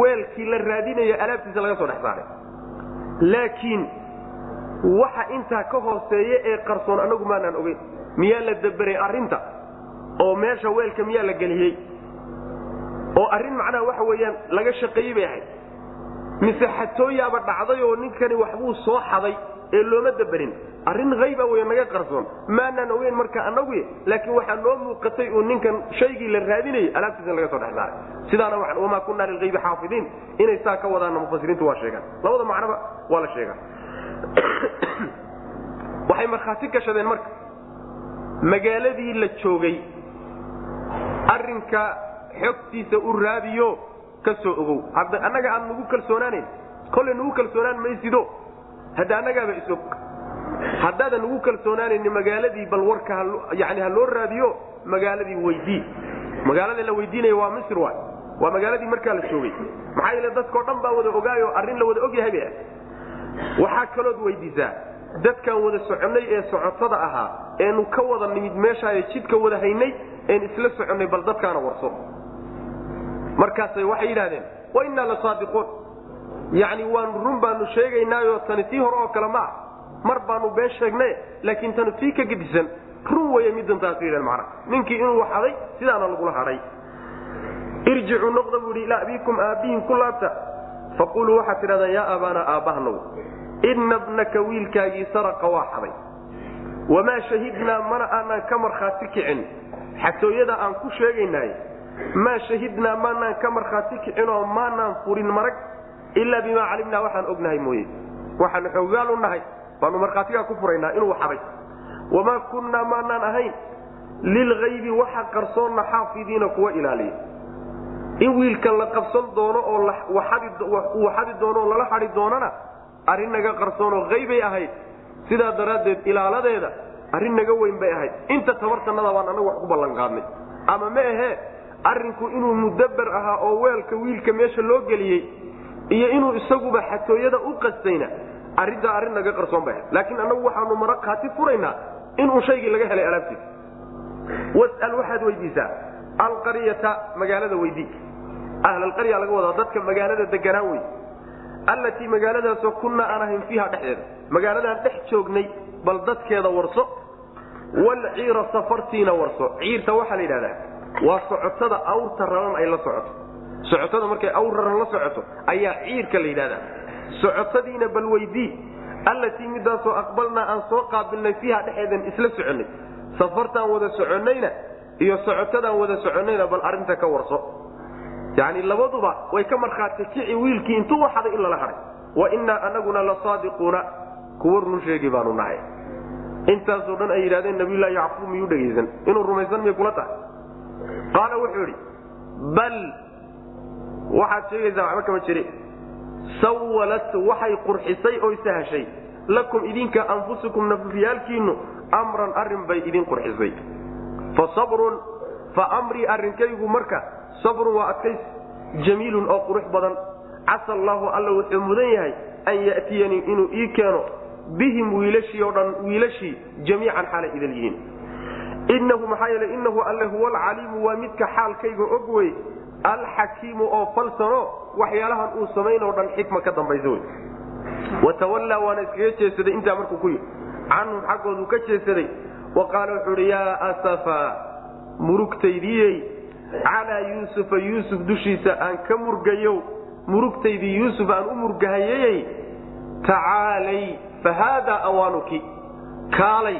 weelkii la raadinaya alaabtiisa laga soo dhex saaray laakiin waxa intaa ka hooseeya ee qarsoon annagu maanaan ogeyn miyaa la daberay arrinta? Oo meesha weelka miyaa la geliyey? Oo arrin macnaha waxa weeyaan laga shaqeeyey bay ahayd? Mise xatooyaaba dhacday oo ninkani waxbuu soo xaday ee looma daberin arrin hayba wey naga qarsoon. Maanaan ogeyn marka anagu laakiin waxaa noo muuqatay uu ninkan shaygii la raadinayay alaabtiisa laga soo dhex saaray. Sidaana wamaa kunaa lilgaybi xaafidiin inay saa ka wadaanna mufasiriintu waa sheegaan. Labada macnoba waa la sheegaa. [COUGHS] Waxay markhaati gashadeen marka. Magaaladii la joogay arinka xogtiisa u raadiyo ka soo ogow. Annaga aad nagu kalsoonaanayn kollay nagu kalsoonaan maysido. Hadda annagaaba isog haddaadan nagu kalsoonaanayni magaaladii bal warka yani ha loo raadiyo magaaladii weydii magaalada la weydiinaya waa misr waay. Waa magaaladii markaa la joogay. Maxaa yeele dadkao dhan baa wada ogaayo arrin la wada ogyahay bay ah waxaa kalood weydiisaa dadkaan wada soconnay ee socotada ahaa eenu ka wada nimid meeshaayo jidka wada haynay een isla soconnay bal dadkaana warso. Markaasay waxay yidhahdeen wa innaa la saadiquun yacni waan run baanu sheegaynaayo tani tii hore oo kale ma ah mar baanu been sheegnay laakiin tanu tii ka gedisan run weeye midantaas yidhan macna ninkii inuu waxaday sidaana lagula hadhay irjicuu noqda buu yidhi ilaa abiikum aabbihin ku laabta. Faquluu waxaad tidhahdaan yaa aabaana aabbahanow inna bnaka wiilkaagii saraqa waa xaday. Wamaa shahidnaa mana aanaan ka markhaati kicin. Xatooyada aan ku sheegaynaay maa shahidnaa maanaan ka markhaati kicinoo maanaan furin marag ilaa bimaa calimnaa waxaan ognahay mooye. Waxaanu xoogaal u nahay baanu markhaatigaa ku furaynaa inuu xaday wamaa kunnaa maanaan ahayn. Lilgaybi waxa qarsoonna xaafidiina kuwa ilaaliya. In wiilkan la qabsan doono oo uu xadi doono oo lala xadi doonana arrin naga qarsoonoo haybay ahayd. Sidaa daraaddeed ilaaladeeda arrin naga weyn bay ahayd. Inta tabartannada baan annagu wax ku ballanqaadnay. Ama ma ahee arrinku inuu mudabber ahaa oo weelka wiilka meesha loo geliyey iyo inuu isaguba xatooyada u qastayna arrintaa arrin naga qarsoon bay laakiin annagu waxaanu marakaati furaynaa inuu shaygii laga helay alaabtiisa was'al waxaad weydiisaa alqaryata magaalada weydii. Ahlalqarya laga wadaa dadka magaalada deganaan wey allatii magaaladaasoo kunnaa aan ahayn fiiha dhexdeeda. Magaaladaan dhex joognay bal dadkeeda warso. Walciira safartiina warso. Ciirta waxaa la yidhahdaa waa socotada awrta raran ay la socoto. Socotada markay awr raran la socoto ayaa ciirka la yidhahdaa socotadiina bal weydii allatii midaasoo aqbalnaa aan soo qaabilnay fiiha dhexeedan isla soconnay safartaan wada soconnayna iyo socotadaan wada soconnayna bal arrinta ka warso. Yani labaduba way ka markhaati kici wiilkii intuu waxaday in lala hadhay wa innaa anaguna la saadiquuna kuwa run sheegi baanu nahay. Intaasoo dhan ay yidhahdeen nabiyullahi yacquub miyuu dhegaysan? Inuu rumaysan miyay kula tahay? Qaala wuxuu yidhi bal waxaad sheegaysaa waxba kama jiri sawalat waxay qurxisay oy sahashay. Lakum idinka anfusukum nafufyaalkiinnu amran arrin bay idin qurxisay. Fa sabrun fa amrii arrinkaygu marka sabrun waa adkaysi jamiilun oo qurux badan. Casa allaahu alla wuxuu mudan yahay an ya'tiyanii inuu ii keeno bihim wiilashii oo dhan wiilashii jamiican xaalay idal yihiin. Innahu maxaa yeele innahu alle huwa alcaliimu waa midka xaalkayga og wey alxakiimu oo falsano waxyaalahan uu samaynoo dhan xikma ka dambaysa wey watawallaa waana iskaga jeesaday intaa markuu ku yidhi. Canhum xaggooduu ka jeesaday. Wa qaala wuxuu idhi yaa asafa murugtaydiyey calaa yuusufa yuusuf dushiisa aan ka murgayo murugtaydii yuusuf aan u murgahayey tacaalay fa haadaa awaanuki kaalay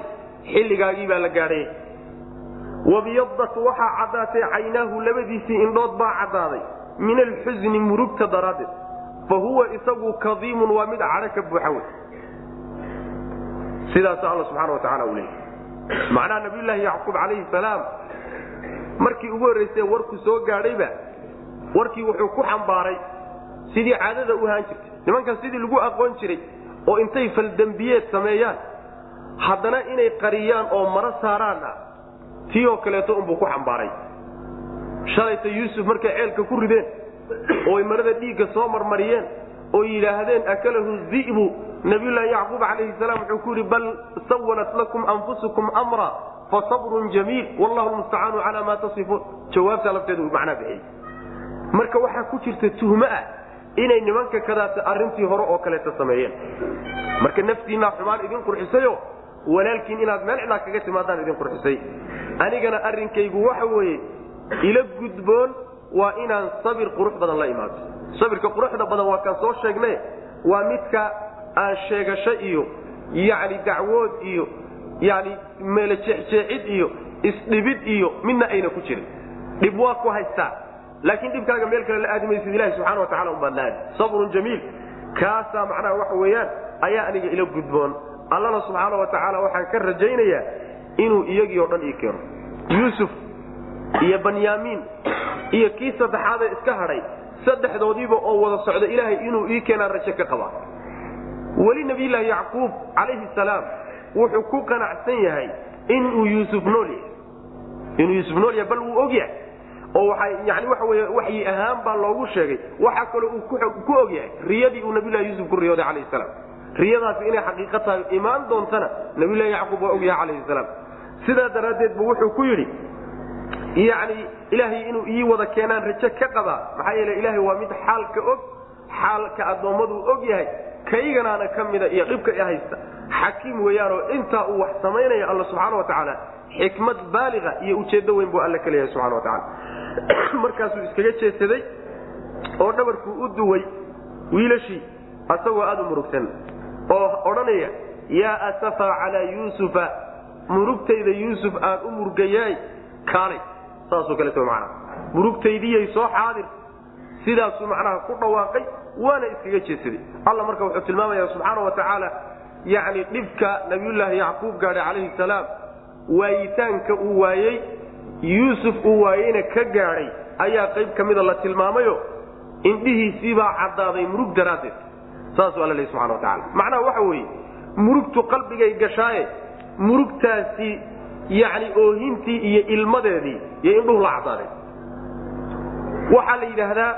xilligaagii baa la gaadhay. Wabiyadat waxaa caddaatay caynaahu labadiisii indhood baa caddaaday min alxusni murugta daraaddeed fa huwa isagu kadiimun waa mid cadho ka buuxa wey sidaas alla subxana wa tacala u leeyay macnaha nabiyulaahi yacquub calayhi salaam markii ugu horraysee warku soo gaadhayba warkii wuxuu ku xambaaray sidii caadada u ahaan jirtay nimankan sidii lagu aqoon jiray oo intay faldembiyeed sameeyaan haddana inay qariyaan oo maro saaraan ah tii oo kaleeto unbuu ku xambaaray shalayta yuusuf markay ceelka ku rideen oo ay marada dhiigga soo marmariyeen oo yidhaahdeen akalahu di'bu nabiyulaahi yacquub calayhi salaam wuxuu ku yidhi bal sawalat lakum anfusukum amra fasabrun jamiil wallahu lmustacaanu calaa maa tasifuun. Jawaabtaa lafteedu macnaa bixiyey. Marka waxaa ku jirta tuhmo ah inay nimanka kadaata arrintii hore oo kaleeta sameeyeen. Marka naftiinaa xumaan idin qurxisayo walaalkiin inaad meel cidlaa kaga timaadaan idin qurxisay. Anigana arrinkaygu waxa weeye ila gudboon waa inaan sabir qurux badan la imaado sabirka quruxda badan waa kaan soo sheegne waa midka aan sheegasho iyo yacni dacwood iyo yani meelo jeexjeexid iyo isdhibid iyo midna ayna ku jirin. Dhib waa ku haystaa. Laakiin dhibkaaga meel kale la aadi maysid ilahi subxana wa tacala umbaad la aadi sabrun jamiil. Kaasaa macnaha waxa weeyaan ayaa aniga ila gudboon. Allana subxaana wa tacaala waxaan ka rajaynayaa inuu iyagii o dhan ii keeno. Yuusuf iyo banyaamiin iyo kii saddexaadee iska hadhay saddexdoodiiba oo wada socda ilaahay inuu ii keenaan raje ka qabaa weli nabiyulaahi yacquub calayhi salaam wuxuu ku qanacsan yahay inuu yuusuf nool yahay. Inuu yuusuf nool yahay bal wuu og yahay. Oo waa yani waxa wey waxyi ahaan baa loogu sheegay. Waxaa kaloo uu ku og yahay riyadii uu nabiyulahi yuusuf ku riyooday calayhi salaam. Riyadaasi inay xaqiiqa tahay imaan doontana nabiyulahi yacquub waa og yahay calayhi salaam. Sidaa daraaddeed bu wuxuu ku yidhi yacni ilaahay inuu ii wada keenaan rajo ka qabaa maxaa yeele ilaahay waa mid xaalka og xaalka addoommaduu og yahay kayganaana ka mida iyo dhibka i xakiim weeyaanoo intaa uu wax samaynaya alla subxaana wa tacaala xikmad baaliga iyo ujeeddo weyn buu alla ka leeyahay subxana wa tacala [CLEARS THROAT] markaasuu iskaga jeedsaday oo dhabarkuu u duway wiilashii asagoo aada u murugsan oo odhanaya yaa asafa calaa yuusufa murugtayda yuusuf aan u murgayaay kaalay saasoo kaleeto macnaha murugtaydiyay soo xaadir. Sidaasuu macnaha ku dhawaaqay waana iskaga jeedsaday alla marka wuxuu tilmaamaya subxaana wa tacaala yacni dhibka nabiyullaahi yacquub gaadhay calayhi salaam waayitaanka uu waayey yuusuf uu waayeyna ka gaadhay ayaa qayb ka mida la tilmaamayo indhihiisiibaa caddaaday murug daraaddeed. Saasuu alla lehy subxana wa tacala macnaha waxa weeye murugtu qalbigay gashaaye murugtaasi yacni oohintii iyo ilmadeedii iyo indhuhu la caddaadeen waxaa la yidhaahdaa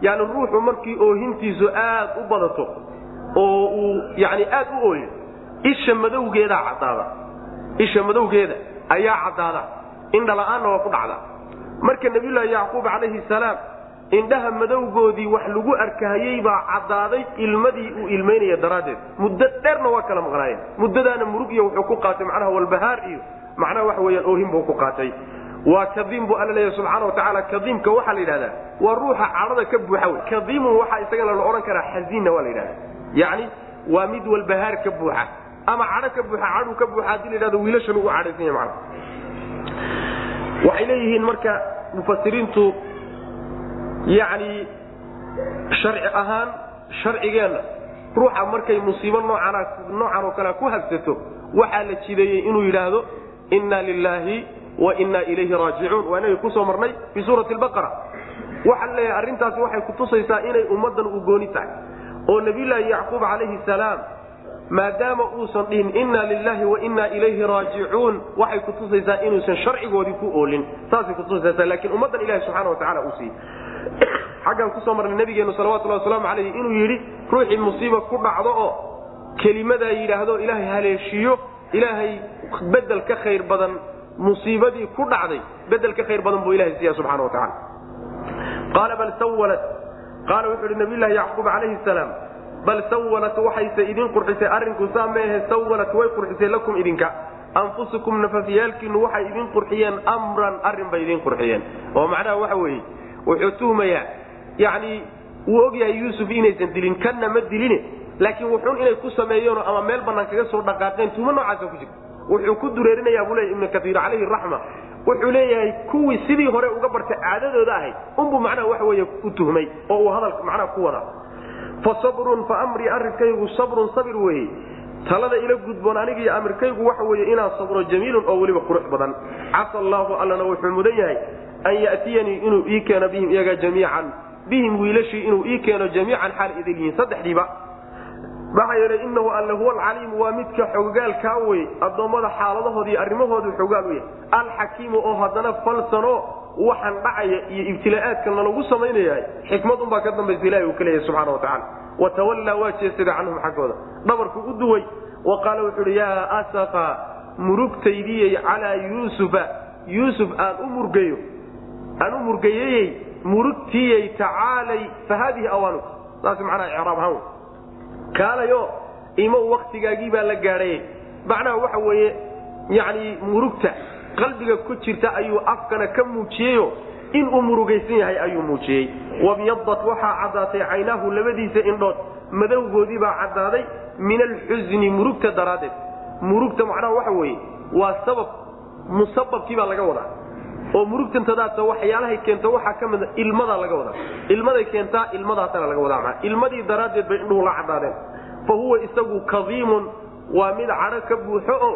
yani ruuxu markii oohintiisu aad u badato oo uu yani aad u ooyo isha madowgeedaa caddaada. Isha madowgeeda ayaa caddaada. Indhala-aanna waa ku dhacda marka nabiyullaahi yacquub calayhi salaam indhaha madowgoodii wax lagu arkahayey baa caddaaday ilmadii uu ilmaynaya daraaddeed. Muddo dheerna waa kala maqnaayeen muddadaana murug iyo wuxuu ku qaatay macnaha walbahaar iyo macnaha waxa weyaan oohin buu ku qaatay. Waa kadiim buu alla leeyahy subxaana wa tacaala kadiimka waxaa la yidhahdaa waa ruuxa cadhada ka buuxa wey. Kadiimun waxaa isagana la odhan karaa xaziinna waa la yidhahda yacni waa mid walbahaar ka buuxa ama cadho ka buuxa cadhuu ka buuxa haddii la yidhahdo wiilashan ugu cadhaysan yahay macnaha waxay leeyihiin marka mufasiriintu yacni sharci ahaan sharcigeenna ruuxa markay musiibo noocan noocan oo kalea ku habsato waxaa la jideeyey inuu yidhaahdo inna lilaahi wa inna ilayhi raajicuun waa inagii ku soo marnay fii suurati lbaqara waxaa leeyahay arrintaasi waxay kutusaysaa inay ummaddan u gooni tahay. Oo nabiyullaahi yacquub calayhi salaam maadaama uusan dhihin inna lilaahi wa inna ilayhi raajicuun waxay kutusaysaa inuusan sharcigoodii ku oolin. Saasay kutusaysaa laakiin ummaddan ilahi subxana wa tacala uu siiyey. [COUGHS] Xaggaan ku soo marnay nabigeenu salawatullahi wasalaamu calayhi inuu yidhi ruuxii musiiba ku dhacdo oo kelimadaa yidhaahdo ilaahay haleeshiiyo ilaahay bedel ka khayr badan musiibadii ku dhacday bedel ka khayr badan buu ilahay siiya subxana wa tacala qaala bal sawalat qaala wuxuu ihi nabiyullahi yacquub calayhi salaam bal sawalat waxayse idin qurxisay arrinku saa meehe sawalat way qurxisay lakum idinka. Anfusukum nafafyaalkiinu waxay idin qurxiyeen amran arrin bay idin qurxiyeen. Oo macnaha waxa weeye wuxuu tuhmayaa yacni wuu ogyahay yuusuf inaysan dilin kanna ma diline laakiin wuxuun inay ku sameeyeenoo ama meel bannaan kaga soo dhaqaaqeen tuhmo noocaasa ku jirta wuxuu ku dureerinayaa buu leeyahy ibnu kaiir calayhi raxma wuxuu leeyahay kuwii sidii hore uga bartay caadadooda ahayd unbuu macnaha waxa weeye u tuhmay oo uu hadal macnaha ku wadaa. Fa sabrun fa amrii arrinkaygu sabrun sabir weeye talada ila gudboon anigiiyo amirkaygu waxa weeye inaan sabro jamiilun oo weliba qurux badan. Casa allaahu allana wuxuu mudan yahay an yatiyanii inuu ii keeno bihim iyaga jamiican. Bihim wiilashii inuu ii keeno jamiican xaal idin yihiin. Saddexdiiba maxaa yeelay inahu alle huwa alcaliimu waa midka xogaalkaa wey addoommada xaaladahoodi iyo arrimahoodu xogaal u yahay alxakiimu oo haddana falsano waxaan dhacaya iyo ibtilaa'aadka lalagu samaynayahay xikmad unbaa ka dambaysa ilahi uu ka leeyahay subxana wa tacala watawallaa waa jeesaday canhum xaggooda. Dhabarku u duway wa qaala wuxuu uhi yaa asafa murugtaydiyey calaa yuusufa. Yuusuf aan u murgayo aan u murgayeyey murugtiiyey tacaalay fa haadihi saas macnaha icraab ahaan kaalayo imo waktigaagii baa la gaadhay. Macnaha waxa weeye yani murugta qalbiga ku jirta ayuu afkana ka muujiyeyo inuu murugaysan yahay ayuu muujiyey. Wabyadat waxaa caddaatay caynaahu labadiisa indhood. Madowgoodii baa caddaaday min alxusni murugta daraaddeed. Murugta macnaha waxa weeye waa sabab musababkii baa laga wadaa oo murugtantadaasa waxyaalahay keento waxaa ka mida ilmadaa laga wadaa ilmaday keentaa ilmadaasana laga wadaa maa ilmadii daraaddeed bay indhuhu la caddaadeen. Fa huwa isagu kadiimun waa mid cadho ka buuxo oo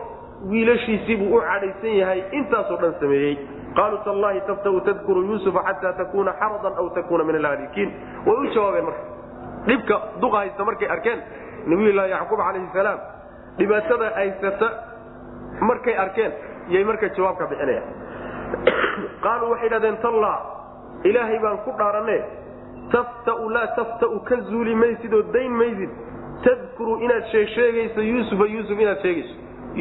wiilashiisiibuu u cadhaysan yahay intaasoo dhan sameeyey. Qaaluu tallahi taftau tadkuru yuusufa xataa takuuna xaradan aw takuuna min alhaalikiin way u jawaabeen marka. Dhibka duqa haysta markay arkeen nabiyullaahi yacquub calayhi salaam dhibaatada haysata markay arkeen yay marka jawaabka bixinaya qaaluu waxay dhahdeen talla ilaahay baan ku dhaaranne taftau laa taftau ka zuuli maysid oo dayn maysid. Tadkuru inaad sheegsheegayso yuusufa yuusuf inaad sheegayso.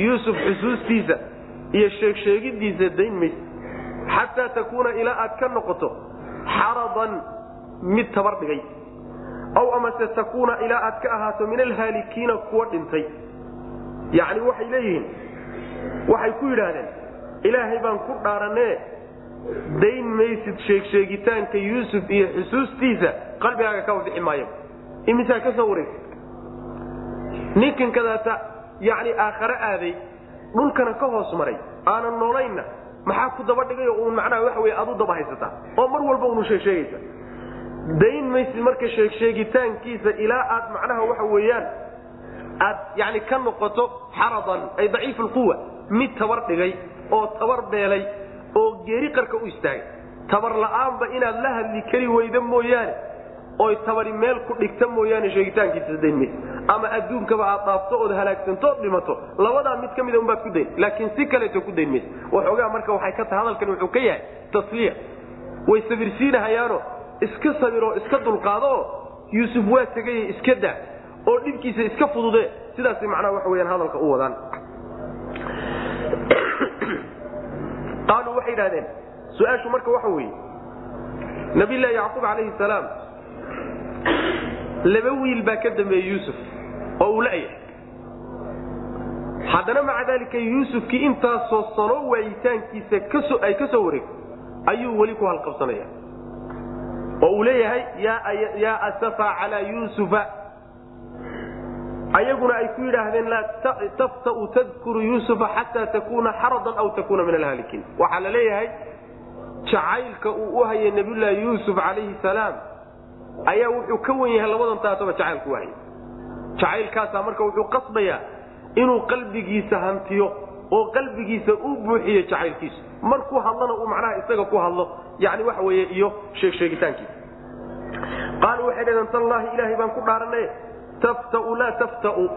Yuusuf xusuustiisa iyo sheegsheegidiisa dayn maysid. Xataa takuuna ilaa aad ka noqoto xaradan mid tabar dhigay. Aw amase takuuna ilaa aad ka ahaato min alhaalikiina kuwa dhintay. Yacni waxay leeyihiin waxay ku yidhaahdeen ilaahay baan ku dhaaranee dayn maysid sheegsheegitaanka yuusuf iyo xusuustiisa qalbigaaga ka bixi maayo imisaa ka soo wareegsa ninkan kadaata yacni aakhare aaday dhulkana ka hoos maray. Aanan noolaynna maxaa ku daba dhigay oo uun macnaha waxa wey aad u daba haysataa oo mar walba unu sheegsheegaysa dayn maysid marka sheegsheegitaankiisa ilaa aad macnaha waxa weeyaan aad yani ka noqoto xaradan ay daciif mid tabar dhigay oo tabar beelay oo geeri qarka u istaagay. Tabar la'aanba inaad la hadli kari weyda mooyaane oy tabari meel ku dhigta mooyaane sheegitaankiisa dayn ama adduunkaba aad dhaafto ood halaagsantood dhimato labadaa mid ka mida unbaad ku dayn. Laakiin si kaleeto ku dayn mayse waxoogaa marka waxay ka tahay hadalkan wuxuu ka yahay tasliya. Way sabirsiinahayaano iska sabiroo iska dulqaadoo yuusuf waa tegaye iska daa oo dhibkiisa iska fudude sidaas macnaha waxa weyaan hadalka u wadaan qaaluu waxay idhahdeen su'aashu marka waxa weeye nabiylahi yacquub calayhi salaam laba wiil baa ka dambeeyey yuusuf oo uu la'yahay haddana maca daalika yuusufkii intaasoo sano waayitaankiisa kaso ay ka soo wareegto ayuu weli ku halqabsanaya oo uu leeyahay yaa asafa calaa yuusufa ayaguna ay ku yidhaahdeen laa taftau tadkuru yuusufa xataa takuuna xaradan aw takuuna min alhaalikiin. Waxaa la leeyahay jacaylka uu u hayay nabiyullaahi yuusuf calayhi salaam ayaa wuxuu ka wen yahay labadan taatoba jacaylku hayay. Jacaylkaasaa marka wuxuu qasbayaa inuu qalbigiisa hantiyo oo qalbigiisa u buuxiyo jacaylkiisa. Markuu hadlana uu macnaha isaga ku hadlo yani waxa weye iyo sheegsheegitaankiisa. Qaaluu waxay dhaheen tallaahi ilaahay baan ku dhaarane taftau laa taftau.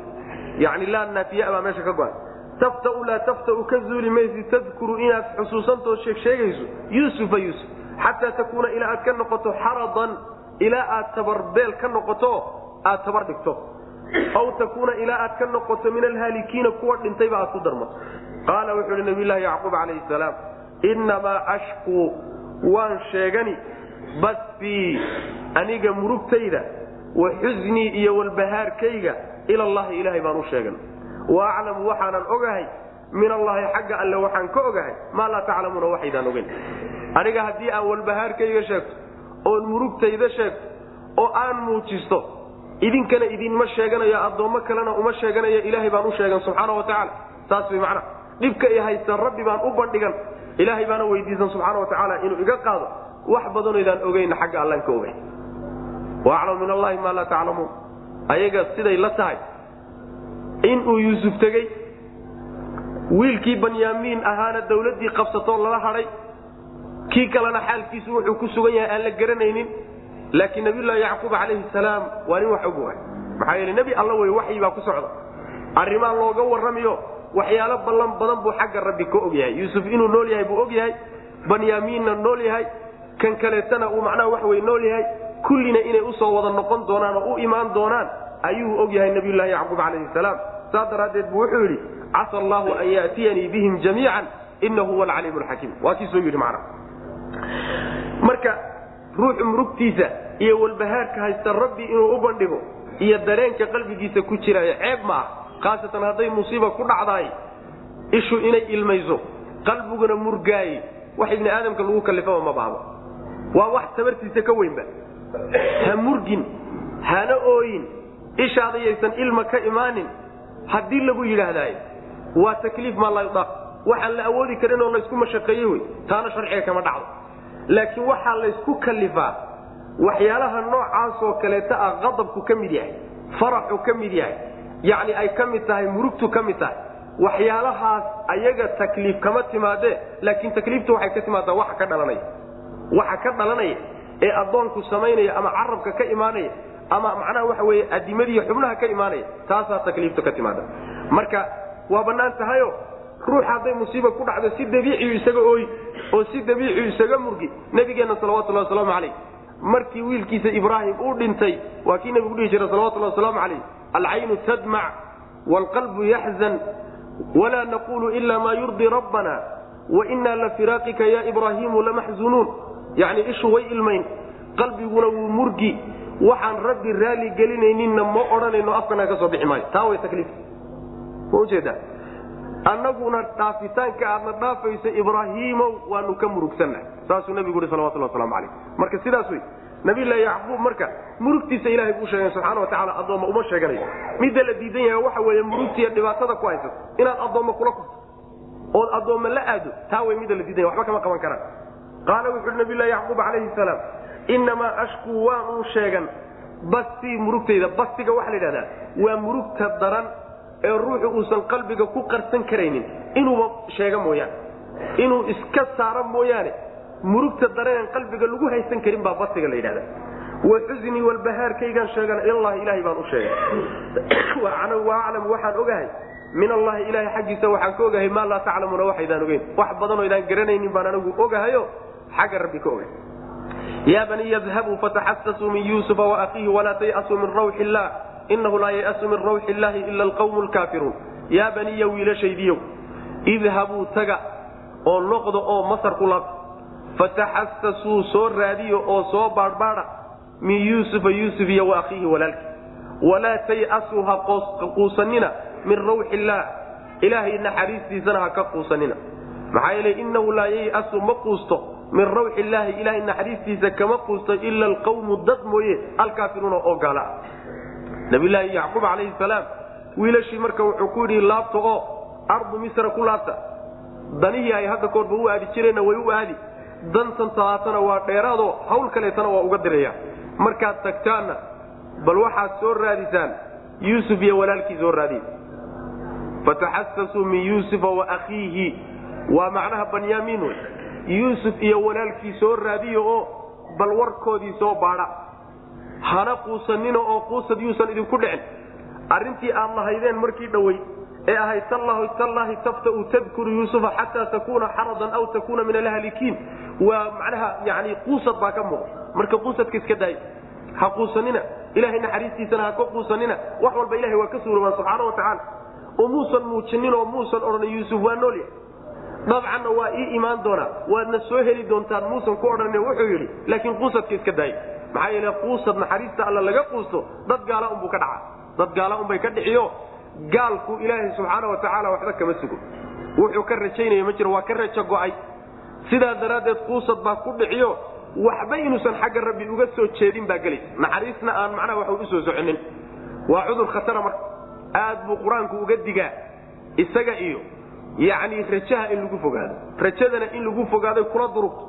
Yani laa naafiya baa meesha ka go-an. Taftau laa taftau ka zuuli maysi tadkuru inaad xusuusantoo sheegsheegayso yuusufa yuusuf xataa takuuna ilaa aad ka noqoto xaradan ilaa aad tabarbeel ka noqoto aad tabar dhigto. Aw takuuna ilaa aad ka noqoto min alhaalikiina kuwa dhintayba aad ku darmato qaala wuxuu ihi nabiylahi yacquub calayhi salaam innamaa ashkuu waan sheegani basbii aniga murugtayda wa xusnii iyo walbahaarkayga ila allahi ilaahay baan u sheegan. Wa aclamu waxaanan ogahay min allahi xagga alle waxaan ka ogahay maa laa taclamuuna waxaydaan ogeyn. Aniga haddii aan walbahaarkayga sheegto oon murugtayda sheegto oo aan muujisto idinkana idinma sheeganayo addoommo kalena uma sheeganayo ilaahay baan u sheegan subxaana wa tacaala. Saas way macnaha dhibka i haysta rabbi baan u bandhigan. Ilaahay baana weydiisan subxaana wa tacaala inuu iga qaado. Wax badanoydaan ogeyna xagga allaan ka ogay wa aclamu min allahi maa laa taclamuun ayaga siday la tahay inuu yuusuf tegey wiilkii banyaamiin ahaana dawladdii qabsatoo lala hadhay kii kalena xaalkiisu wuxuu ku sugan yahay aan la garanaynin laakiin nabiyullaahi yacquub calayhi salaam waa nin wax ogowa maxaa yeele nebi alla wey waxyi baa ku socda arrimaa looga warramiyo waxyaalo ballan badan buu xagga rabbi ka og yahay yuusuf inuu nool yahay buu og yahay banyaamiinna nool yahay kan kaleetana uu macnaha wax wey nool yahay kullina inay u soo wada noqon doonaan oo u imaan doonaan ayuu og yahay nabiyullahi yacquub calayhi salaam. Saas daraaddeed buu wuxuu yidhi casa allaahu an yaatiyanii bihim jamiican inahu huwa alcaliimu alxakiim waa kiisoo yidhi macnaha marka ruuxu murugtiisa iyo walbahaarka haysta rabbi inuu u bandhigo iyo dareenka qalbigiisa ku jiraayo ceeb ma ah khaasatan hadday musiiba ku dhacdaay ishu inay ilmayso qalbiguna murgaaye. Wax ibni aadamka lagu kallifaba ma baahdo. Waa wax tabartiisa ka weynba ha murgin hana ooyin ishaadayaysan ilma ka imaanin haddii lagu yidhaahdaayo waa takliif maa la yudaq waxaan la awoodi karin oo laysku mashaqeeye wey taana sharciga kama dhacdo. Laakiin waxaa laysku kalifaa waxyaalaha noocaasoo kaleeta ah qadabku ka mid yahay faraxu ka mid yahay yacni ay ka mid tahay murugtu ka mid tahay waxyaalahaas ayaga takliif kama timaadee laakiin takliiftu waxay ka timaadaa waxa ka dhalanaya. Waxa ka dhalanaya ee addoonku samaynaya ama carabka ka imaanaya ama macnaha waxa weeye adimadiiyo xubnaha ka imaanaya taasaa takliifta ka timaada marka waa bannaan tahayo. Ruux hadday musiiba ku dhacdo si dabiiciyu isaga ooyi oo si dabiiciyu isaga murgi nabigeenna salawatullahi wasalaamu calayh. Markii wiilkiisa ibraahim uu dhintay waa kii nabigu dhihi jira salawatullahi wasalaamu calayh alcaynu tadmac waalqalbu yaxzan walaa naqulu ila maa yurdii rabbana wainaa lafiraaqika ya ibraahiimu lamaxzunuun yani ishu way ilmayn. Qalbiguna wuu murgi. Waxaan rabbi raali gelinayninna ma odhanayno afkana ka soo bixi maayo. Taa way takliif ma u jeedaa annaguna dhaafitaanka aadna dhaafayso ibraahiimow waanu ka murugsannahay saasuu nabigu uhi salawatullah waslamu calayh. Marka sidaas wey nabilahi yacquub marka murugtiisa ilahay buu sheegay subxana wa tacala addoomma uma sheeganayo midda la diidan yahay waxa weeye murugtiiya dhibaatada ku haysato. Inaad addoomma kula kurto ood addoomma la aado taa way midda la diidan yahay. Waxba kama qaban karaan qaala wuxu uhi nabilahi yacquub calayhi salaam inamaa ashkuu waan uu sheegan. Basii murugtayda basiga waxaa la yidhahdaa waa murugta daran ee ruuxu uusan qalbiga ku qarsan karaynin. Inuuba sheega mooyaane inuu iska saaro mooyaane murugta daraneen qalbiga lagu haysan karin baa basiga la yidhahda wa xuznii walbahaarkaygaan sheegana ilallahi ilahay baan u sheegay. [COUGHS] Wa aclamu waxaan ogahay min allahi ilahay xaggiisa waxaan ka ogahay maa laa taclamuuna waxaydaan ogeyn. Wax badanoo idaan garanaynin baan anigu ogahayo xagga rabbi ka ogay ya baniya dhabuu fataxasasuu min yuusufa waakiihi walaa tayasuu min rawxi illah inahu laa yayasu min rawxi illahi ila alqawmu lkaafiruun yaa baniya wiilashaydiyow idhabuu taga oo noqda oo masar ku laabta fataxasasuu soo raadiyo oo soo baadhbaadha min yuusufa yuusuf iyo waakhiihi walaalkii walaa tayasuu ha quusanina min rawxi illaah ilaahay naxariistiisana ha ka quusanina maxaa yeele inahu laa yayasu ma quusto min rawxi illaahi ilahay naxariistiisa kama quusto ila alqawmu dad mooye alkaafiruuna oo gaala. Nabiyulaahi yacquub calayhi salaam wiilashii marka wuxuu ku yidhi laabta oo ardu misra ku laabta. Danihii ay hadda koorba u aadi jireenna way u aadi. Dantan talaatana waa dheeraadoo hawl kaleetana waa uga diraya markaad tagtaanna bal waxaad soo raadisaan yuusuf iyo walaalkii soo raadiya fataxasasuu min yuusufa wa akhiihi. Waa macnaha banyaamiin wey yuusuf iyo walaalkii soo raadiya oo bal warkoodii soo baadha. Hana quusanina oo quusad yuusan idinku dhicin. Arrintii aad lahaydeen markii dhowey ee ahayd tallaahi taftau tadkuru yuusufa xataa takuuna xaradan aw takuuna min alhalikiin waa macnaha yani quusad baa ka muuqda. Marka quusadka iska daay ha quusanina ilahay naxariistiisana ha ka quusanina wax walba ilahay waa ka suurobaan subxaana wa tacaala oo muusan muujinin oo muusan odhan yuusuf waa noolya dabcanna waa ii imaan doonaa waadna soo heli doontaan muusan ku odhan wuxuu yidhi laakiin quusadka iska daay maxaa yeele quusad naxariista alla laga quusto dad gaala unbuu ka dhaca dad gaala unbay ka dhixiyo gaalku ilaahay subxaana wa tacaala waxba kama sugo. Wuxuu ka rajaynaya ma jiro waa ka rajo go'ay. Sidaa daraaddeed quusad baa ku dhiciyo waxba inuusan xagga rabbi uga soo jeedin baa gelay. Naxariisna aan macnaha waxu u soo soconin. Waa cudur khatara marka. Aad buu qur'aanku uga digaa isaga iyo yacni rajaha in lagu fogaado. Rajadana in lagu fogaadoy kula durugto.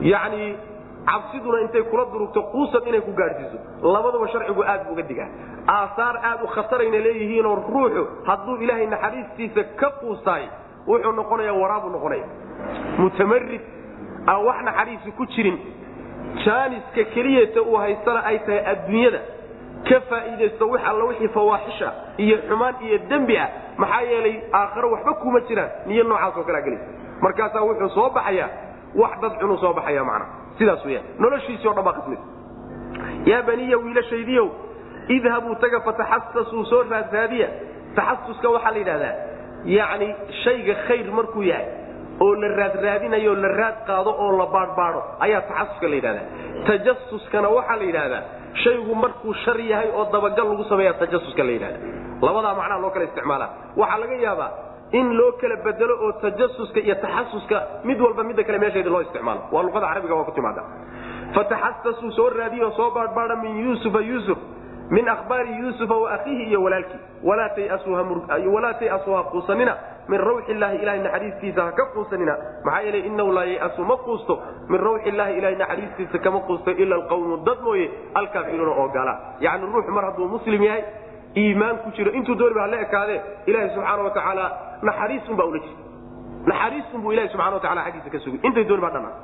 Yacni cabsiduna intay kula durugto quusad inay ku gaadhsiiso labadaba sharcigu aad buu uga digaa. Aasaar aad u khatarayna leeyihiinoo ruuxu hadduu ilaahay naxariistiisa ka quustaay wuxuu noqonaya waraabuu noqonaya mutamarid aan wax naxariisi ku jirin jaaniska keliyata uu haystana ay tahay adduunyada ka faa'iidaysto wix alla wixii fawaaxisha iyo xumaan iyo dembi ah maxaa yeelay aakharo waxba kuma jiraan. Niyo noocaasoo kalea gelaysa markaasaa wuxuu soo baxayaa wax dad cunuu soo baxaya macna. Sidaas weyaan noloshiisii o dhan baa qismid. Yaa baniya wiilashaydiyow idhabuu taga fataxasasuu soo raadraadiya taxasuska waxaa la yidhahdaa yacni shayga khayr markuu yahay oo la raadraadinayo la raad qaado oo la baadhbaadho ayaa taxasuska la yidhahdaa tajasuskana waxaa la yidhahdaa shaygu markuu shar yahay oo dabagal lagu sameeya tajasuska la yidhahda. Labadaa macnaha loo kala isticmaala. Waxaa laga yaabaa in loo kala bedelo oo tajasuska iyo taxasuska mid walba midda kale meesheeda loo isticmaalo. Waa luqada carabiga waa ku timaada fataxasasuu soo raadiyo soo baadhbaadha min yuusufa yuusuf min ahbaari yuusufa wa akhiihi iyo walaalkii. Walaa tayasuu ha quusanina min rawxi illaahi ilahay naxariistiisa ha ka quusanina. Maxaa yeele inahu laa yayasu ma quusto. Min rawxi illaahi ilahay naxariistiisa kama quusto ila alqawmu dad mooye alkaafiruuna oo gaala. Yacni ruuxu mar hadduu muslim yahay iimaan ku jiro intuu dooniba hala ekaadee ilahay subxaana wa tacaala naxariis unbaa ula jira naxariis unbuu ilahi subxana wa tacala xaggiisa ka sugay intay dooni baa dhanaa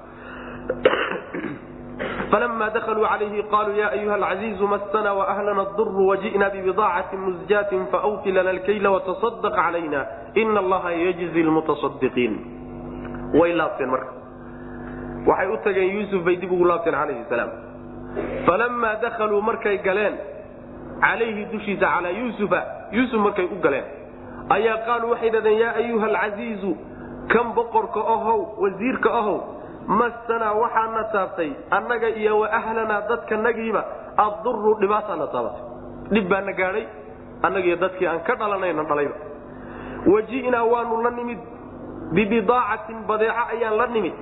falama dakaluu calayhi qaluu ya ayuha alcaziizu masana waahlana duru waji'na bibidaacatin musjaatin faawfi lana alkayla watasadaq calayna ina allaha yajzi lmutasadiqiin way laabteen marka waxay u tageen yuusuf bay dib ugu laabteen calayhi salaam falamaa dakaluu markay galeen calayhi dushiisa calaa yuusufa yuusuf markay u galeen ayaa qaaluu waxay dhahdeen yaa ayuha alcaziizu kan boqorka ahow wasiirka ahow masanaa waxaana taabtay annaga iyo wa ahlanaa dadkanagiiba adduru dhibaataana taabatay dhib baana gaadhay annagiiyo dadkii aan ka dhalanayna dhalayba. Waji'naa waanu la nimid bibidaacatin badeeco ayaan la nimid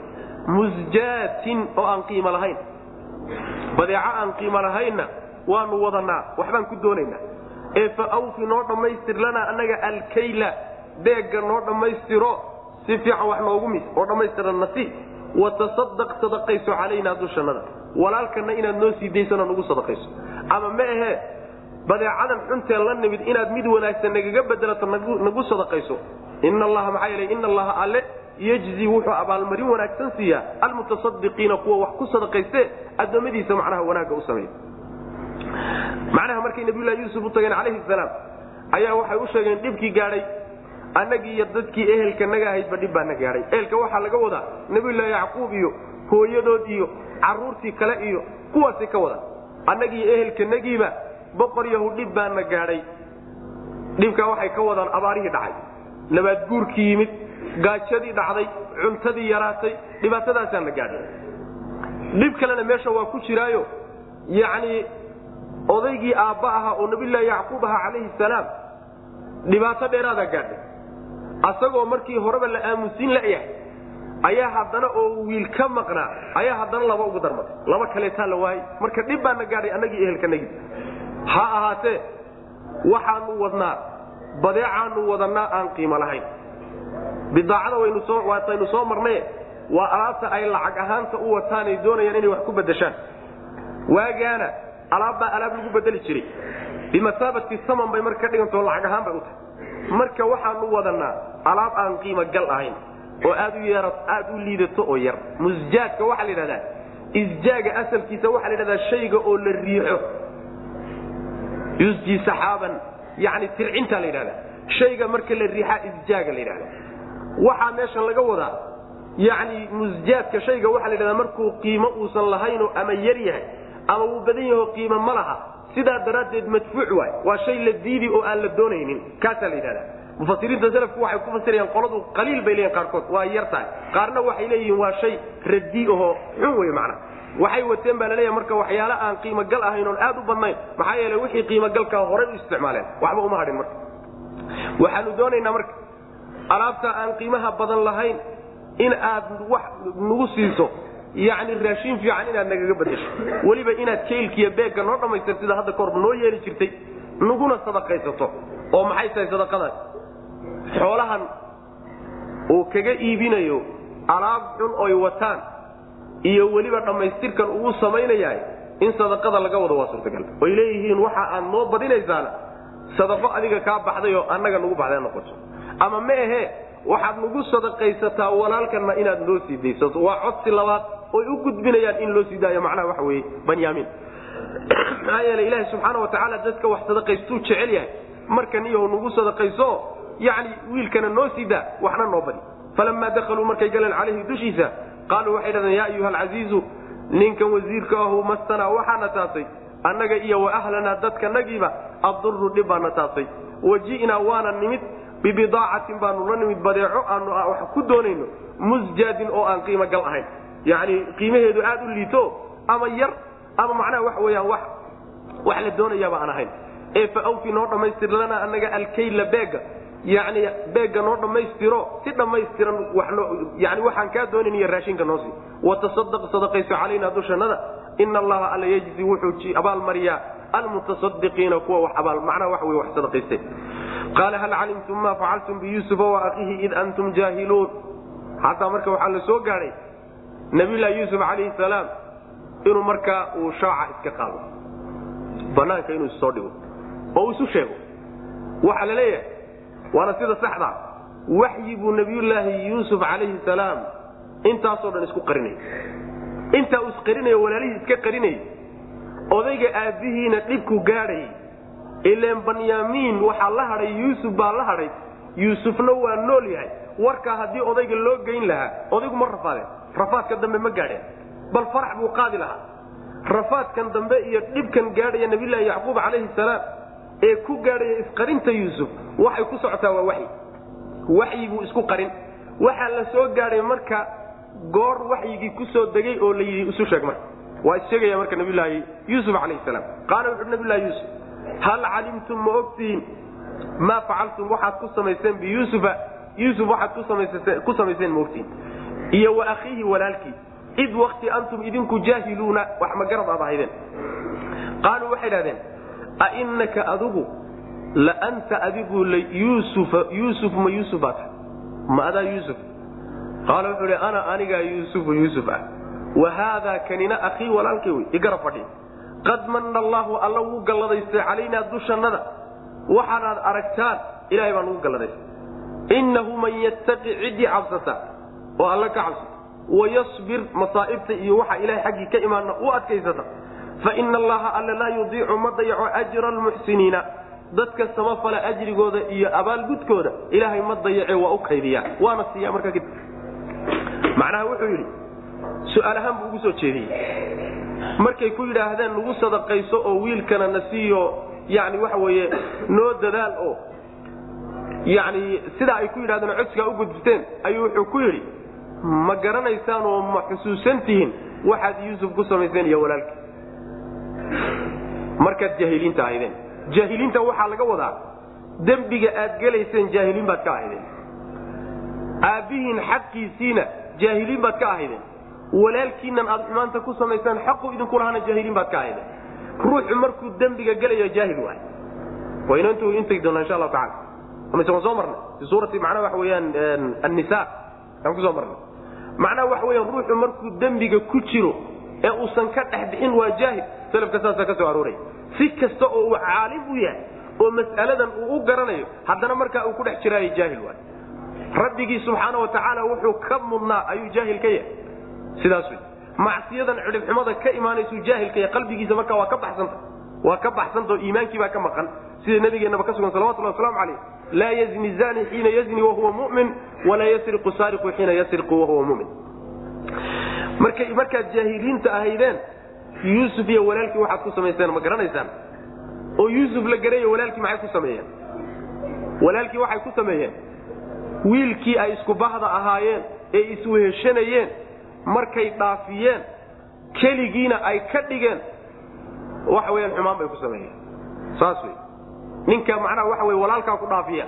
musjaatin oo aan qiimo lahayn. Badeeco aan qiimo lahaynna waanu wadanaa waxbaan ku doonaynaa. Ee fa awfi noo dhammaystir lanaa annaga alkayla beegga noo dhammaystiro si fiican wax noogu mis oo dhammaystiran nasiib watasadaq sadaqayso calaynaa dushannada. Walaalkana inaad noo sii nagu sadaqayso. Ama ma ahee badeecadan xuntee la nimid inaad mid wanaagsan nagaga bedelato nagu sadaqayso. Ina allaha maxaa yeele ina allaha alle yejzi wuxuu abaalmarin wanaagsan siiyaa almutasadiqiina kuwa wax ku sadaqayste addoommadiisa macnaha wanaagga u sameeya. Macnaha markay nabiyulahi yuusuf u tageen calayhi salaam ayaa waxay u sheegeen dhibkii gaadhay annagii iyo dadkii ehelka naga ahaydba dhib baana gaadhay ehelka waxaa laga wadaa nabiyulahi yacquub iyo hooyadood iyo caruurtii kale iyo kuwaasay ka wada annagii ehelkanagiiba boqor yahu dhib baana gaadhay dhibkaa waxay ka wadaan abaarihii dhacay. Nabaad guurkii yimid gaajadii dhacday cuntadii yaraatay dhibaatadaasaa la gaadhay dhib kalena meesha waa ku jiraayo yacnii odaygii aabba ahaa oo nabiyulaahi yacquub ahaa calayhi salaam dhibaato dheeraadaa gaadhay asagoo markii horeba la aamusin la'yahay ayaa haddana oo wiil ka maqnaa ayaa haddana laba ugu darmatay. Laba kaleetaa la waayey marka dhib baana gaadhay annagii ehelkanagii ha ahaatee waxaanu wadnaa badeecaanu wadannaa aan qiimo lahayn. Bidaacada waataynu soo marnaye waa alaabta ay lacag ahaanta u wataanay doonayaan inay wax ku bedeshaan waagaana alaabbaa alaab lagu bedeli jiray. Bimasaabati saman bay marka ka dhigantao lacag ahaan bay u tahay marka waxaanu wadannaa alaab aan qiimo gal ahayn oo aad u liidato oo yar. Musjaadka waxaa la yidhahdaa isjaaga asalkiisa waxaa la yidhahdaa shayga oo la riixo. Yusji saxaaban yani tircintaa la yidhahdaa. Shayga marka la riixaa isjaaga la yidhahda waxaa meesha laga wadaa yani musjaadka shayga waxaa la yidhahdaa markuu qiimo uusan lahaynoo ama yar yahay ama uu badan yaho qiimo ma laha sidaa daraaddeed madfuuc waay. Waa shay la diidi oo aan la doonaynin. Kaasaa la yidhahdaa. Mufasiriinta salafku waxay ku fasirayaan qoladu qaliil bay leeyihiin qaarkood. Waa yar tahay. Qaarna waxay leeyihiin waa shay radii ahoo xun wey macna. Waxay wateen baa la leeyahay marka waxyaala aan qiimo gal ahayn oon aad u badnayn. Maxaa yeele wixii qiimo galkaa horay u isticmaaleen. Waxba uma hadhin marka. Waxaanu doonaynaa marka alaabta aan qiimaha badan lahayn in aad wax nagu siiso yacni raashin fiican inaad nagaga bedesho weliba inaad kaylkiiyo beegga noo dhammaystir sida hadda kahorba noo yeeli jirtay naguna sadaqaysato. Oo maxay tahay sadaqadaas? Xoolahan uu kaga iibinayo alaab xun oy wataan iyo weliba dhammaystirkan uu samaynayahay in sadaqada laga wado waa suurtagal. Oy leeyihiin waxa aad noo badinaysaana sadaqo adiga kaa baxday oo annaga nagu baxday noqoto. Ama ma ahee waxaad nagu sadaqaysataa walaalkanna inaad noo sii daysato waa codsi labaad oy u gudbinayaan in loo sii daayo macnaha waxa weye banyaamiin maxaa yeele ilaaha subxaana wa tacaala dadka wax sadaqaystuu jecel yahay. Markan iyaho nagu sadaqayso yani wiilkana noo sii daa waxna noo badi. Falamaa dakaluu markay galeen calayhi dushiisa qaaluu waxay dhahdeen yaa ayuha alcasiizu ninkan wasiirka ahu mastanaa waxaana taabtay annaga iyo wa ahlanaa dadkanagiiba adduru dhib baana taabtay waji'naa waana nimid bibidaacatin baanu la nimid badeeco aanu wax ku doonayno musjaadin oo aan qiimo gal ahayn yani qiimaheedu aad u liito ama yar ama macnaha waxa weyaan wax wax la doonayaaba aan ahayn. Ee fa awfi noo dhammaystir lana annaga alkayla beega. Yani beegga noo dhammaystiro si dhammaystiran yani waxaan kaa doonayn iyo raashinka noosi watasadaq sadaqayso calaynaa dushannada. Ina allaha alla yejzi wuxuu abaalmariyaa almutasadiqiina kuwa wax abaal macnaha waxa wey wax sadaqayste. Qaala hal calimtum ma facaltum biyuusufa wa akiihi id antum jaahiluun? Hataa marka waxaa la soo gaadhay nabiyullahi yuusuf calayhi salaam inuu markaa uu shaaca iska qaado. Banaanka inuu issoo dhigo. Oo uu isu sheego. Waxaa la leeyahay waana sida saxda waxyi buu nabiyullaahi yuusuf calayhi salaam intaasoo dhan isku qarinay. Intaa uu isqarinay walaalihii iska qarinay odayga aabbihiina dhibku gaadhay. Ileen banyaamiin waxaa la hadhay yuusuf baa la hadhay yuusufna waa nool yahay. Warkaa haddii odayga loo geyn lahaa odaygu ma rafaadeen rafaadka dambe ma gaadheen bal farax buu qaadi lahaa. Rafaadkan dambe iyo dhibkan gaadhaya nabiyulaahi yacquub calayhi salaam ee ku gaadhaya isqarinta yuusuf waxay ku socotaa waa waxyi. Waxyi buu isku qarin. Waxaa la soo gaadhay marka goor waxyigii ku soo degay oo la yidhi isu sheeg marka waa issheegaya marka nabiyulaahi yuusuf calayh salaam. Qaala wuxuuhi nabiylahi yuusuf hal calimtum ma ogtihiin maa facaltum waxaad ku samayseen biyuusufa yuusuf waxaad ku samayseen ma ogtihiin iyo wa akhiihi walaalkii id wakti antum idinku jaahiluuna wax magarad aad ahaydeen. Qaaluu waxay idhahdeen ainaka adigu la anta adigu yuusuf ma yuusuf baa tahay? Ma adaa yuusuf? Qaala wuxuu hi ana anigaa yuusufu yuusuf ah. Wa haadaa kanina akhii walaalkay wey igara fadhi qad manna allaahu alla wuu galladaystay calaynaa dushannada. Waxaanaad aragtaan ilahay baan ugu galladaystay. Innahu man yattaqi ciddii cabsata oo alla ka cabsata wayasbir masaa'ibta iyo waxa ilahay xaggii ka imaana u adkaysata. Fa ina allaha alla laa yudiicu ma dayaco ajra almuxsiniina. Dadka samafala ajrigooda iyo abaalgudkooda ilaahay ma dayace waa u kaydiyaa waana siiya markaa kadib macnaha wuxuu yidhi su'aal ahaan buu ugu soo jeediyey. Markay ku yidhaahdeen nagu sadaqayso oo wiilkana na siiyo yani waxa weeye noo dadaal oo yani sidaa ay ku yidhahdeen codsigaa u gudbteen ayuu wuxuu ku yidhi ma garanaysaan oo ma xusuusan tihiin waxaad yuusuf ku samayseen iyo walaalkii markaad jaahiliinta ahaydeen. Jaahiliinta waxaa laga wadaa dembiga aad gelayseen jaahiliin baad ka ahaydeen. Aabbihiin xaqiisiina jaahiliin baad ka ahaydeen. Walaalkiinan aad xumaanta ku samaysaan xaqu idinku lahaana jaahiliin baad ka ahaydeen. Ruuxu markuu dembiga gelayo jaahil waay. Waynantu intagi doona insha allahu taala soo marnay. Suurati macnaha waxa weeyaan annisa aan ku soo marnay macnaha waxa weeyaan ruuxu markuu dembiga ku jiro ee uusan ka dhex bixin waa jaahil. Salafka saasaa ka soo arooray. Si kasta oo uu caalim u yahay oo mas'aladan uu u garanayo haddana markaa uu ku dhex jiraayo jaahil waay. Rabbigii subxaana wa tacaala wuxuu ka mudnaa ayuu jaahil ka yahay. Sidaas wey macsiyadan cidhibxumada ka imaanaysuu jaahilka yahay qalbigiisa markaa waa ka baxsanta. Waa ka baxsanta oo iimaankii baa ka maqan. Sida nabigeennaba ka sugan salawatullahi waslamu calayh laa yazni zani xiina yazni wahuwa mumin walaa yasriqu saariqu xiina yasriqu wahuwa mumin marka markaad jaahiliinta ahaydeen yuusuf iyo walaalkii waxaad ku samayseen ma garanaysaan oo yuusuf la garaya walaalkii maxay ku sameeyeen walaalkii waxay ku sameeyeen wiilkii ay isku bahda ahaayeen ee isweheshanayeen markay dhaafiyeen keligiina ay ka dhigeen waxa weyaan xumaan bay ku sameeyeen saas wey ninka macnaha waxa wey walaalkaa ku dhaafiya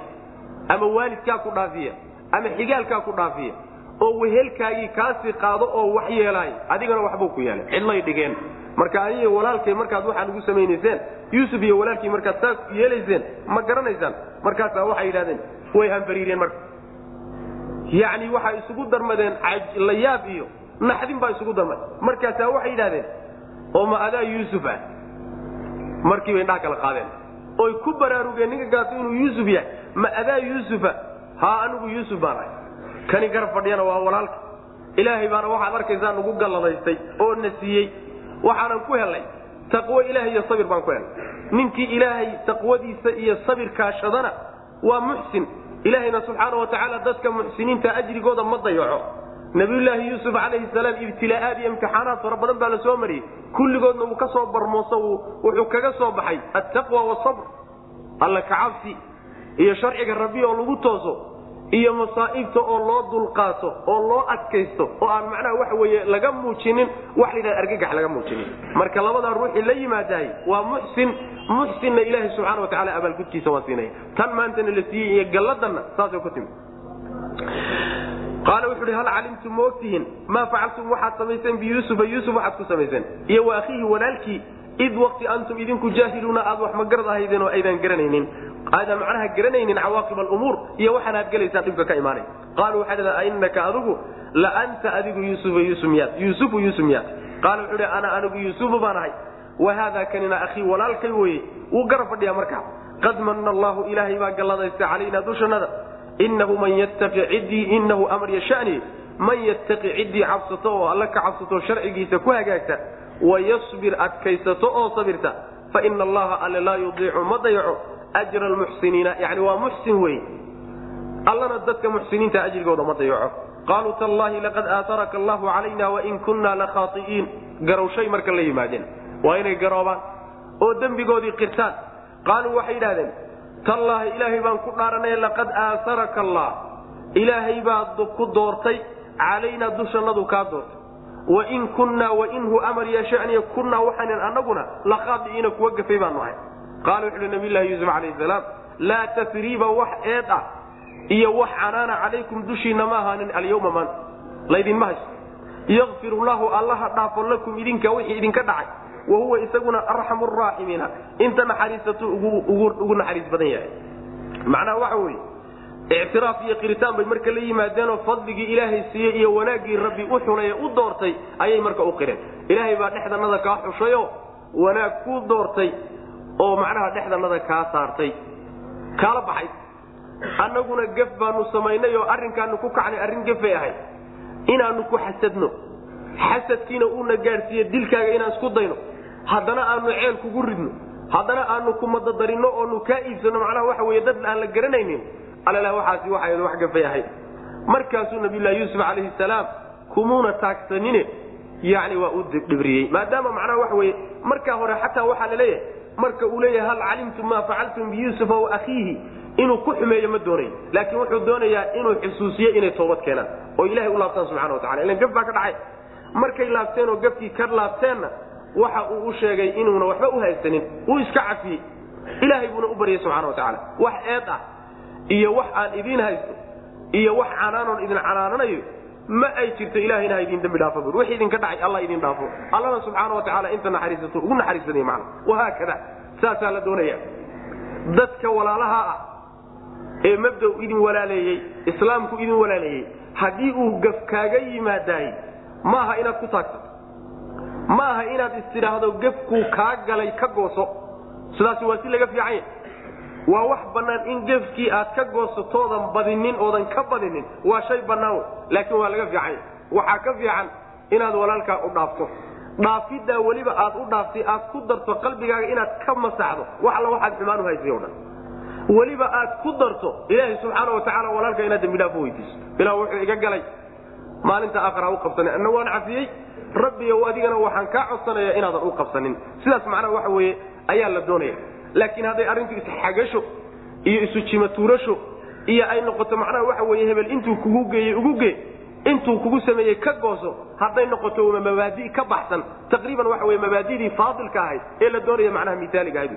ama waalidkaa ku dhaafiya ama xigaalkaa ku dhaafiya oo wehelkaagii kaasii qaado oo wax yeelaay adigana waxbuu ku yeelay. Cidlay dhigeen. Marka aniga walaalkay markaad waxaa ugu samaynayseen yuusuf iyo walaalkii markaad saas yeelayseen ma garanaysaan? Markaasaa waxay yidhahdeen way hanfariireen marka. Yacni waxay isugu darmadeen layaab iyo naxdin baa isugu darmad markaasaa waxay yidhahdeen oo ma adaa yuusuf ah. Markiiba indhaha kala qaadeen oy ku baraarugeen ninka inuu yuusuf yahay? Ma adaa yuusufa? Haa anigu yuusuf baan ahay. Kani garab fadhiyana waa walaalka. Ilaahay baana waxaad arkaysaa nagu galladaystay oo na siiyey waxaanan ku helnay. Taqwo ilaahay iyo sabir baan ku helnay. Ninkii ilaahay taqwadiisa iyo sabir kaashadana waa muxsin. Ilaahayna subxaana wa tacaala dadka muxsiniinta ajrigooda ma dayaco nabiyulaahi yuusuf calayhi salaam ibtilaa'aad iyo imtixaanaad fara badan baa la soo mariyey. Kulligoodna uu ka soo barmooso wuxuu kaga soo baxay. Attaqwa wasabr alla kacabsi iyo sharciga rabbi oo lagu tooso iyo masaa'ibta oo loo dulqaato oo loo adkaysto oo aan macnaha waxa weeye laga muujinin wax la yidhahda argagax laga muujinin. Marka labadaa ruuxii la yimaadahay waa muxsin muxsinna ilaahay subxana wa tacala abaalgudkiisa waa siinaya tan maantana la siiyey iyo galladanna saasay ku timi qaala wuxu uhi hal calimtum ma ogtihiin maa facaltum waxaad samayseen biyuusufa yuusuf? Waxaad ku samayseen. Iyo wa akhiihi walaalkii id wakti antum idinku jaahiluuna aad wax magarad ahaydeen oo aydan garanaynin. Aadan macnaha garanaynin cawaaqib alumuur iyo waxaan aad gelaysaan dhibka ka imaanay. Qaaluu waxay dhaheen ainaka adigu la anta adigu yuusufa yuusuf miyaad? Yuusufu yuusuf miyaad? Qaala wuxuu hi ana anigu yuusufu baan ahay. Wa kanina akhii walaalkay weye wuu garab fadhiyaa markaa. Qad manna allahu ilaahay baa galladaysta calaynaa dushannada inahu man yattaqi ciddii inahu amar yashani man yattaqi ciddii cabsato oo alla ka cabsato sharcigiisa ku hagaagta wayasbir adkaysato oo sabirta faina allaha alle laa yudiicu ma dayaco ajra almuxsiniina yani waa muxsin wey allana dadka muxsiniinta ajrigooda ma dayaco qaaluu tallahi laqad aataraka allahu calayna wain kunna lakhaai'iin garowshay marka la yimaadeen waa inay garoobaan oo dembigoodii qirtaan qaaluu waxay yidhahdeen tallaahi ilaahay baan ku dhaaranay laqad aataraka allah ilaahay baa ku doortay calaynaa dushannadu kaa doortay. Wain kunnaa wainhu amar yeeshaniya kunnaa waxaanan annaguna lakhaadi'iina kuwa gafay baanu ahay. Qaala wuxu uhi nabiylahi yuusuf calayhi salaam laa tasriiba wax eed ah iyo wax canaana calaykum dushiinna ma ahaanin alyawma maanta laydinma haysto. Yakfir llahu allaha dhaafo lakum idinka wixii idinka dhacay wa huwa isaguna arxamu raaximiina inta naxariisatu ugu naxariis badan yahay. Macnaha waxa weye ictiraaf iyo qiritaan bay marka la yimaadeenoo fadligii ilaahay siiyey iyo wanaaggii rabbi u xunay ee u doortay ayay marka u qireen. Ilaahay baa dhexdanada kaa xushayo wanaag kuu doortay oo macnaha dhexdanada kaa saartay. Kaala baxay. Annaguna gef baanu samaynay oo arrinkaanu ku kacnay arrin gefay ahayd. Inaanu ku xasadno. Xasadkiina uuna gaadhsiiye dilkaaga inaan isku dayno haddana aanu ceel kugu ridno haddana aanu kumadadarinno oonu kaa iibsano macnaha waxa wey dad aan la garanaynin. Alala waxaasi waxay wax gafay ahayd markaasuu nabiylahi yuusuf calayhi salaam kumuuna taagsanine yani waa u dhibriyey maadaama macnaha waxa weye markaa hore xataa waxaa la leeyahay marka uu leeyahay hal calimtum maa facaltum biyuusufa wa akhiihi? Inuu ku xumeeyo ma doonayo laakiin wuxuu doonayaa inuu xusuusiye inay toobad keenaan oo ilahay u laabtaan subxana watacala ilan gaf baa ka dhacay. Markay laabteen oo gafkii ka laabteenna waxa uu u sheegay inuuna waxba u haysanin uu iska cafiyey ilaahay buuna u baryay subxana watacaala wax eed ah iyo wax aan idiin haysto iyo wax canaanoon idin canaananayo ma ay jirto ilahayna ha idin dambi dhaafo bur wixii idinka dhacay allah idin dhaafo. Allana subxaana watacaala inta naxariisato ugu naxariis badanya macna wahaakada saasaa la doonaya. Dadka walaalaha ah ee mabdaw idin walaaleeyey islaamku idin walaaleeyey haddii uu gaf kaaga yimaadaay maaha inaad ku taagsato ma aha inaad istidhaahdo gefkuu kaa galay ka gooso. Sidaasi waa si laga fiicanya waa wax bannaan in gefkii aad ka goosatoodan badinin oodan ka badinin. Waa shay bannaan laakiin waa laga fiicanya waxaa ka fiican inaad walaalkaa u dhaafto. Dhaafiddaa weliba aad u dhaaftay aad ku darto qalbigaaga inaad ka masaxdo. Wax alla waxaad xumaan u haysay o dhan. Weliba aad ku darto ilaahay subxaana watacaala walaalka inaad dambidhaafo weydiiso ilah wuxuu iga galay maalinta aakhara u qabsanay anna waan cafiyey rabbiyow adigana waxaan kaa codsanaya inaadan u qabsanin. Sidaas macnaha waxa weeye ayaa la doonaya. Laakiin hadday arrintu isxagasho iyo isu jimatuurasho iyo ay noqoto macnaha waxa weye hebel intuu kugu geeyey ugu gee intuu kugu sameeyey ka gooso hadday noqoto mabaadi ka baxsan. Taqriiban waxa wey mabaadidii faadilka ahayd ee la doonaya macnaha miaaliga ahayd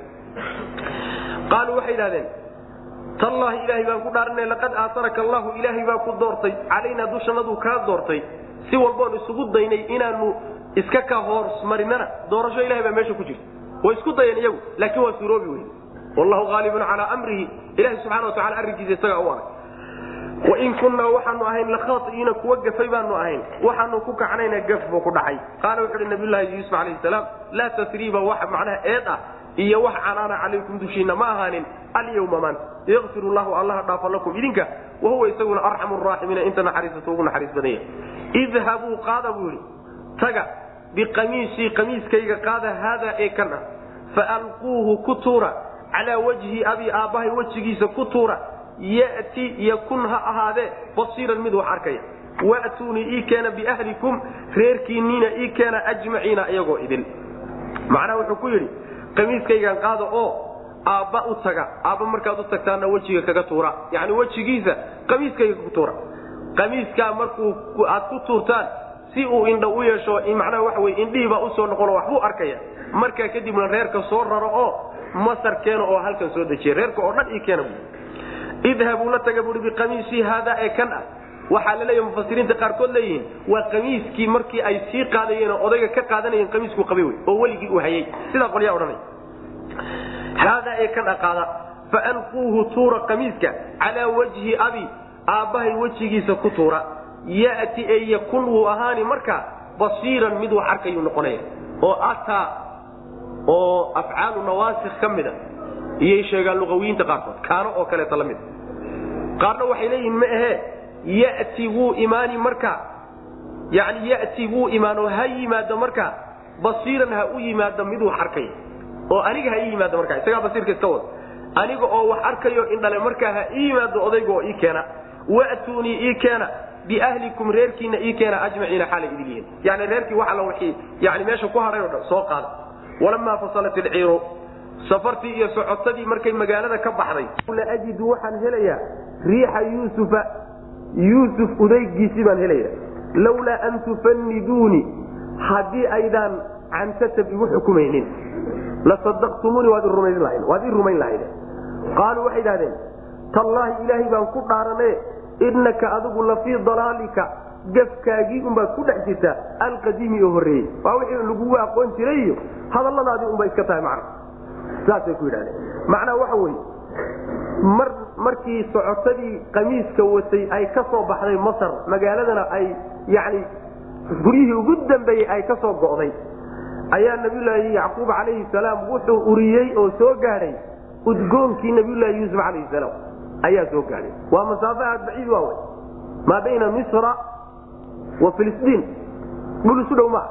qaaluu waxay idhahdeen tallaahi ilaahay baan ku dhaaranay laqad aataraka allahu ilaahay baa ku doortay. Calaynaa dushanaduu kaa doortay si walboon isugu daynay inaanu iska ka hoosmarinana doorasho ilahay baa meesha ku jirta. Way isku dayeen iyagu laakiin waa suuroobi wey wallahu haalibun calaa amrihi ilahay subxana watacala arrinkiisa isagaa u arag wain kunnaa waxaanu ahayn lakhaaiina kuwa gafay baanu ahayn. Waxaanu ku kacnayna gaf buu ku dhacay. Qaala wuxu uhi nabiylahi yuusuf calayhi salaam laa tasriiba wax macnaha eed ah iyo wax canaana calaykum dushiina ma ahaanin alyawma maanta yakfir llahu allaha dhaafo lakum idinka wahuwa isaguna arxamu raaximiina inta naxariisato ugu naxariis badanya idhabuu qaada buu yidhi. Taga biqamiisii qamiiskayga qaada haadaa ee kan ah. Faalquuhu ku tuura calaa wajhi abi aabbahay wejigiisa ku tuura yati yakun ha ahaadee basiiran mid wax arkaya. Watuunii ii keena biahlikum reerkiinniina ii keena ajmaciina iyagoo idin. Macnaha wuxuu ku yidhi qamiiskaygan qaada oo aabba u taga aabba markaad u tagtaana wejiga kaga tuura. Yani wejigiisa qamiiskayga ku tuura. Qamiiskaa markuu aad ku tuurtaan si uu indha u yeesho macnaha waxa wey indhihiibaa u soo noqono waxbuu arkaya. Markaa kadibna reerka soo raro oo masar keena oo halkan soo dejiya. Reerka oo dhan ii keena bu idhabuu la taga buui biqamiisii haadaa ee kan ah waxaa laleeya mufasiriinta qaarkood leeyihiin waa qamiiskii markii ay sii qaadayeen oo odayga ka qaadanayeen qamiiskuu qabay wey oo weligii uu hayay. Sidaa qolyaa odhanay. Haadaa ee kan ah qaada faalquuhu tuura qamiiska calaa wajhi abi aabbahay wejigiisa ku tuura. Yati ee yakun wuu ahaani markaa basiiran mid wax arkayuu noqonaya oo ataa oo afcaalu nawaasik ka mida. Iyay sheegaan luqawiyiinta qaarkood kaano oo kaleeta la mid. Qaarna waxay leeyihiin ma ahee yati wuu imaani markaa yani yati wuu imaano ha yimaado markaa basiiran ha u yimaado mid wax arkaya oo aniga ha ii yimaado markaa isagaa basiirka iska wada aniga oo wax arkayo indhale markaa ha ii yimaado odayga oo ii keena. Watuunii ii keena. Biahlikum reerkiina ii keena ajmaciina xaalay idin yani reerkii wax alla wixii yani meesha ku hadhay o dhan soo qaada walamaa fasalat ilciiru safartii iyo socotadii markay magaalada ka baxday. La waxaan helayaa riixa yuusufa yuusuf udaygiisii baan helaya lawlaa an tufaniduuni haddii aydaan cantatab igu xukumaynin lasadaqtumuuni waad ii rumayn lahayd. Qaaluu waxay idhahdeen tallaahi ilaahay baan ku dhaarane innaka adigu lafii dalaalika gafkaagii unbaad ku dhex jirtaa alqadiimi oo horreeyey. Waa wixii lagugu aqoon jiray iyo hadalladaadii unbay iska tahay macna. Saasay ku yidhahdeen macnaha waxa weeye mar markii socotadii qamiiska watay ay ka soo baxday masar magaaladana ay yani guryihii ugu dambeeyey ay ka soo go'day. Ayaa nabiyulaahi yacquub calayhi salaam wuxuu uriyey oo soo gaadhay udgoonkii nabiyulaahi yuusuf calayhi salaam. Ayaa soo gaadhay waa masaafo aad baciid waa wey. Maa bayna misra wa filistiin. Dhul isu dhow maaha.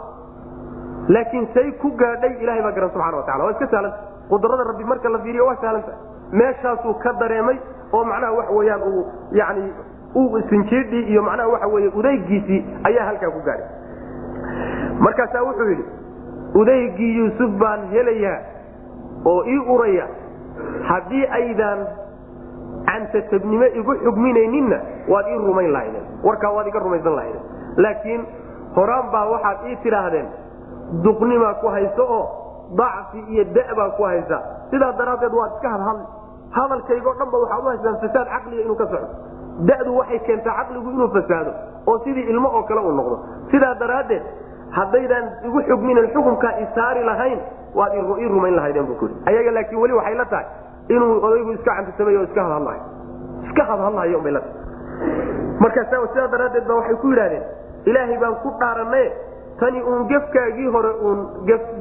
Laakiin say ku gaadhay ilahay baa garan subxana wa tacala waa iska sahlanta qudrada rabbi marka la fiiriyo waa sahlanta meeshaasuu ka dareemay oo macnaha waxa weyaan uu yani sinjiidhii iyo macnaha waxa weye udaygiisii ayaa halkaa ku gaadhay markaasaa wuxuu yidhi udaygii yuusuf baan helayaa oo ii uraya haddii aydaan cantatabnimo igu xugminayninna waad ii rumayn lahaydeen warkaa waad iga rumaysan lahaydeen laakiin horaan baa waxaad ii tidhaahdeen duqnimaa ku hayso oo dacfi iyo da'baa ku haysa sidaa daraaddeed waad iska hadhadli hadalkaygoo dhanba waxaad u haystaan fasaad caqliga inuu ka socdo da'du waxay keentaa caqligu inuu fasaado oo sidii ilmo oo kale uu noqdo. Sidaa daraaddeed haddaydaan igu xugminin xukunkaa isaari lahayn waad ii rumayn lahaydeen bu i ayaga laakiin weli waxay la tahay inuu odaygu iska cantisamay oo iska hadhadlayo iska hadhadlayo bay la tahay. Markaasa sidaa daraaddeed ba waxay ku yidhahdeen ilaahay baan ku dhaaranaye tani uun gefkaagii hore uun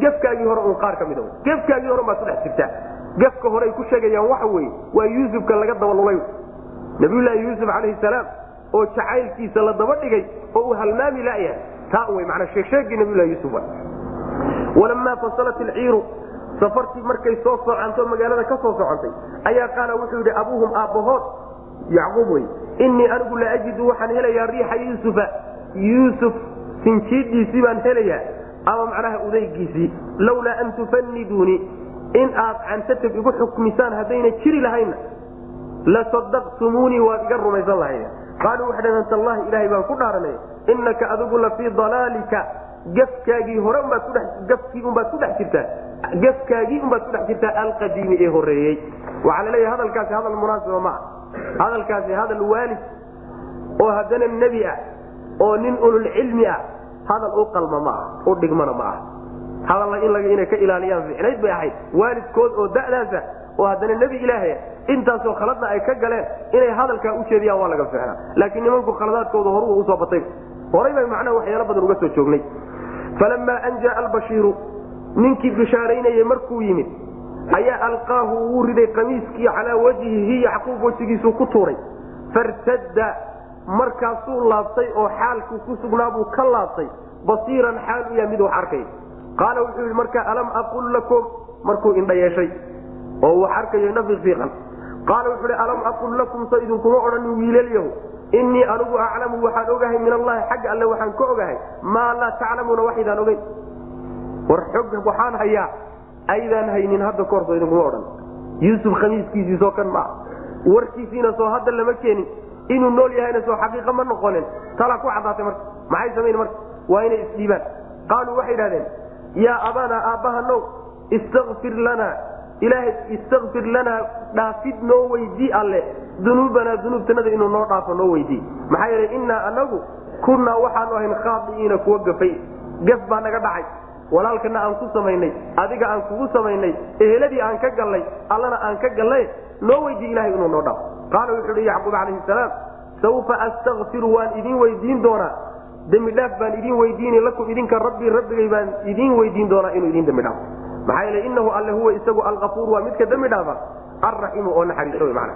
gefkaagii hore uun qaar ka mida gefkaagii hore baad ku dhex jirtaa. Gefka horeay ku sheegayaan waxa weeye waa yuusufka laga dabalulay nabiyullaahi yuusuf calayhi salaam oo jacaylkiisa la daba dhigay oo uu halmaami la'yahay taa wey manaa sheegsheegii nabiyulahi yuusuf walamaa fasalat ilciiru safartii markay soo socanto magaalada ka soo socotay ayaa qaala wuxuu yidhi abuuhum aabbahood yacquub wey innii anigu la ajidu waxaan helayaa riixa yuusufa. Yuusuf sinjiidhiisii baan helayaa. Ama macnaha udaygiisii lawlaa an tufaniduuni in aad cantatab igu xukmisaan haddayna jiri lahaynna lasadaqtumuunii waad iga rumaysan lahayd qaaluu waxay dhaheen tallahi ilaahay baan ku dhaaranay innaka adigu la fii dalaalika. Gafkaagii hore umbaad ku gafkii unbaad ku dhex jirtaa. Gafkaagii unbaad ku dhex jirtaa alqadiimi ee horreeyey. Waxaa la leeyahay hadalkaasi hadal munaasiba ma ah hadalkaasi hadal waalid oo haddana nebi ah oo nin ululcilmi ah hadal u qalma ma ah u dhigmana ma ah hadalla in inay ka ilaaliyaan ficnayd bay ahayd waalidkood oo da'daasa oo haddana nebi ilaahaya intaasoo khaladna ay ka galeen inay hadalkaa u waa laga ficnaa laakiin nimanku khaladaadkooda horu u soo batay. Horay bay macnaha waxyaalo badan uga soo joognay. Falamaa an jaaa albashiiru ninkii bishaaraynayay markuu yimid ayaa alqaahu wuu riday qamiiskii calaa wajhihi yacquub wejigiisuu ku tuuray. Fartadda markaasuu laabtay oo xaalkuu ku sugnaabuu ka laabtay. Basiiran xaal u yaha mid wax arkay. Qaala wuxuu yidhi marka alam aqul lakum? Markuu indha yeeshay oo wax arkayo nafiiqan qaala wuxuu hi alam aqul lakum? Idinkuma odhanin wiilalyahu innii anigu aclamu waxaan ogahay min allahi xagga alle waxaan ka ogahay maa laa taclamuuna waxaydaan ogeyn. War xog waxaan hayaa aydaan haynin hadda kahor idinkuma odhan. Yuusuf khamiiskiisii soo kan maa warkiisiina soo hadda lama keenin inuu nool yahayna soo xaqiiqa ma noqonin. Talaa ku caddaatay marka. Maxay samayn marka? Waa inay isdhiibaan qaaluu waxay idhahdeen yaa abaana aabbahanow istakfir lanaa ilaahay istakfir lanaa dhaafid noo weydii alle. Dunuubanaa dunuubtanada inuu noo dhaafo noo weydii maxaa yeelay innaa anagu kunnaa waxaanu ahayn khaadi'iina kuwa gafay. Gaf baa naga dhacay. Walaalkana aan ku samaynay. Adiga aan kugu samaynay. Eheladii aan ka gallay. Allana aan ka gallay. Noo weydii ilahay inuu noo dhaafo qaala wuxuu hi yacquub calayhi salaam sawfa astakfiru waan idin weydiin doonaa dembi dhaaf baan idin weydiini lakum idinka rabbii rabbigay baan idin weydiin doonaa inuu idin dembi dhaafo maxaa yeele inahu alle huwa isagu alkafuur waa midka dembi dhaafa alraxiimu oo naxariiso man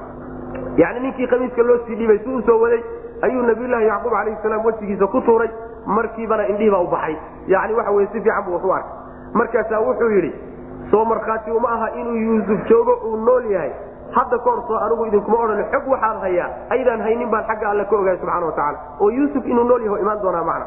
yani ninkii khamiiska loo sii dhiibay si uu soo waday ayuu nabiyulaahi yacquub calayhi salaam wejigiisa ku tuuray markiibana indhihii baa u baxay yani waxa weye si fiican buu wax arkay markaasaa wuxuu yidhi soo markhaati uma aha inuu yuusuf joogo uu nool yahay hadda soo anigu idinkuma odhan xog waxaan hayaa aydaan haynin baan xagga alle ka ogahay subxana wa tacala oo yuusuf inuu nool yaho imaan doonaa macna.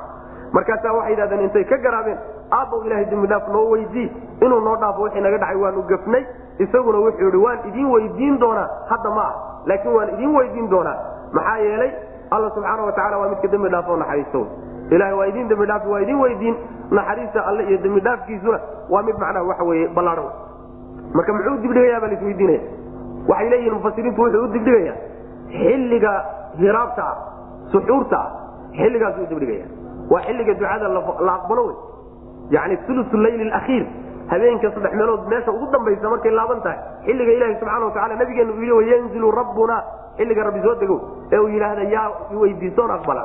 Markaasaa waxay yidhahdeen intay ka garaabeen aabbow ilahay dembi dhaaf noo weydii inuu noo dhaafo wixii naga dhacay waanu gafnay. Isaguna wuxuu yidhi waan idin weydiin doonaa hadda ma ah laakiin waan idin weydiin doonaa. Maxaa yeelay alla subxaana watacaala waa midka dembi dhaafo naxariisto. Ilahay waa idin dembi dhaafi waa idin weydiin. Naxariista alle iyo dembi dhaafkiisuna waa mid macnaha waxa weye ballaadhan. Marka muxuu dibdhigayaa baa laisweydiinaya waxay leeyihiin mufasiriintu wuxuu u dibdhigayaa xilliga hiraabta ah suxuurta ah xilligaasuu dibdhigaya waa xilliga ducada la aqbalo wey yani ulu layl akhiir habeenka saddex meelood meesha ugu dambaysa markay laaban tahay xilliga ilahi subxana watacala nabigeenu uu yii wayanzilu rabbuna xilliga rabbi soo dego ee uu yidhaahda yaa weydiisoon aqbala.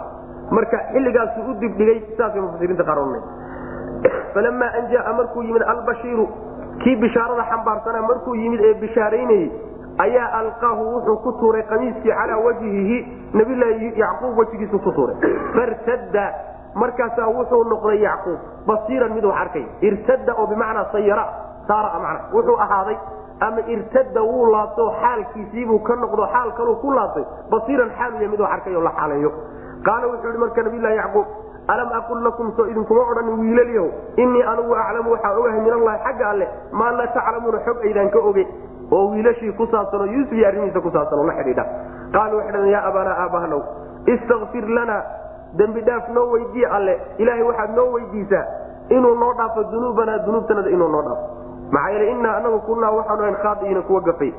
Marka xilligaasuu u dibdhigay saasay mufasiriinta qaar ohanay [CLEARS THROAT] falamaa an jaa markuu yimid albashiiru kii bishaarada xambaarsana markuu yimid ee bishaaraynayey ayaa alqaahu wuxuu ku tuuray qamiiskii calaa wajhihi nabilaahi yacquub wejigiisu ku tuuray. Fartadda markaasaa wuxuu noqday yacquub basiiran mid wax arkay. Irtada oo bimacnaa sayara saara mana wuxuu ahaaday ama irtada wuu laabto xaalkiisiibuu ka noqdo xaal kaluu ku laabtay basiiran xaaluya mid wax arkay la xaaleeyo. Qaala wuxuu yihi marka nabilahi yacquub alam aqul lakum soo idinkuma odhanin wiilalyahow innii anugu aclamu waxaan ogahay min allahi xagga alleh maa laa taclamuuna xog aydaan ka oge oo wiilashii ku saabsanoo yuusuf iyo arrimihiisa ku saabsanoo la xidhiidha. Qaaluu waxay dhaheen yaa abaanaa aabahanow istakfir lana dembi dhaaf noo weydiye alle. Ilaahay waxaad noo weydiisaa inuu noo dhaafo dunuubanaa dunuubtanada inuu noo dhaafo. Maxaa yeele innaa anagu kunnaa waxaanu ahayn khaadi'iina kuwa gafay.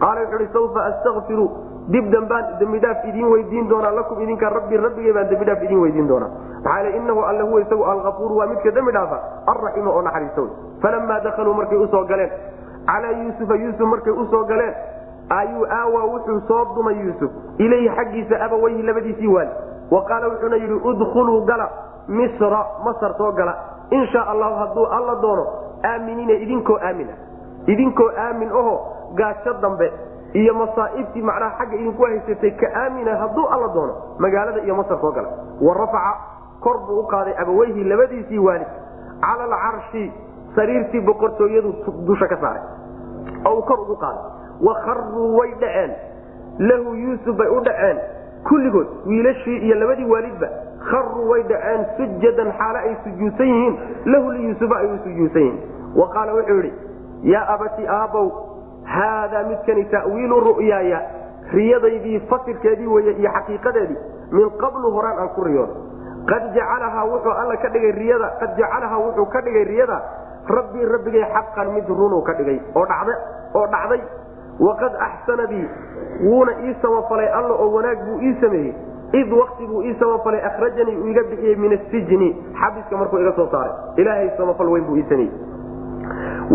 Qaala wuxuu uhi sawfa astakfiru dib dambaan dembidhaaf idiin weydiin doonaa lakum idinka rabbi rabbigay baan dembidhaaf idiin weydiin doonaa. Maxaa yeele innahu alle huwa isagu alkafuuru waa midka dembi dhaafa alraxiimu oo naxariista wey falamaa dakaluu markay u soo galeen calaa yuusufa yuusuf markay u soo galeen ayuu aawaa wuxuu soo dumay yuusuf. Ilayhi xaggiisa abaweyhi labadiisii waali wa qaala wuxuuna yidhi udkhuluu gala misra masar soo gala. In shaa allahu hadduu alla doono aaminiina idinkoo aamina. Idinkoo aamin aho gaajo dambe iyo masaa'ibtii macnaha xagga idinku haysatay ka aamina hadduu alla doono magaalada iyo masar soo gala. Wa rafaca kor buu u qaaday abaweyhi labadiisii waali cala alcarshi sariirtii boqortooyadu dusha ka saaray. Oo uu kor ugu qaaday. Wa kharuu way dhaceen. Lahu yuusuf bay u dhaceen. Kulligood wiilashii iyo labadii waalidba kharuu way dhaceen sujadan xaale ay sujuudsan yihiin. Lahu liyuusufa ay sujuudsan yihiin. Wa qaala wuxuu yidhi yaa abati aabow haadaa midkani ta'wiilu ru'yaaya riyadaydii fasirkeedii weye iyo xaqiiqadeedii min qablu horaan aan ku riyooda qad jacalahaa wuxuu alla ka dhigay riyada qad jacalahaa wuxuu ka dhigay riyada rabbii rabbigay xaqan mid runuu ka dhigay oo dhacda oo dhacday. Waqad axsana bii wuuna ii samafalay alla oo wanaag buu ii sameeyey. Id wakti buu ii samafalay akhrajanii uu iga bixiyey min asijni xabiska markuu iga soo saaray. Ilaahay samafal weyn buu ii sameeyey.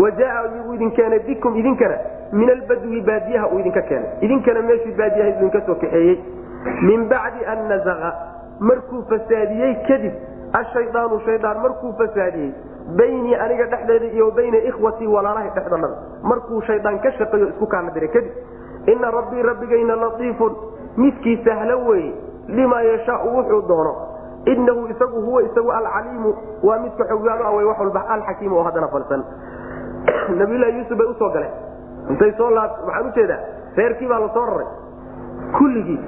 Wa jaa igu idin keenay bikum idinkana min albadwi baadiyaha uu idinka keenay idinkana meeshii baadiyaha idinka soo kaxeeyey. Min bacdi an nazaqa markuu fasaadiyey kadib ashayaanu shayaan markuu fasaadiyey baynii aniga dhexdeeda iyo bayna ikhwatii walaalahay dhexdanada markuu shaydaan ka shaqeeyo isku kaana diray kadib ina rabbii rabbigayna latiifun. Midkii sahlo weeye limaa yashaau wuxuu doono. Inahu isagu huwa isagu alcaliimu waa midka xoggaano awey wax walba alxakiim oo haddana falsan. [CLEARS THROAT] Nabiylahi yuusuf bay u soo galeen. Intay soo laa waxaan u jeedaa reerkii baa la soo raray. Kulligii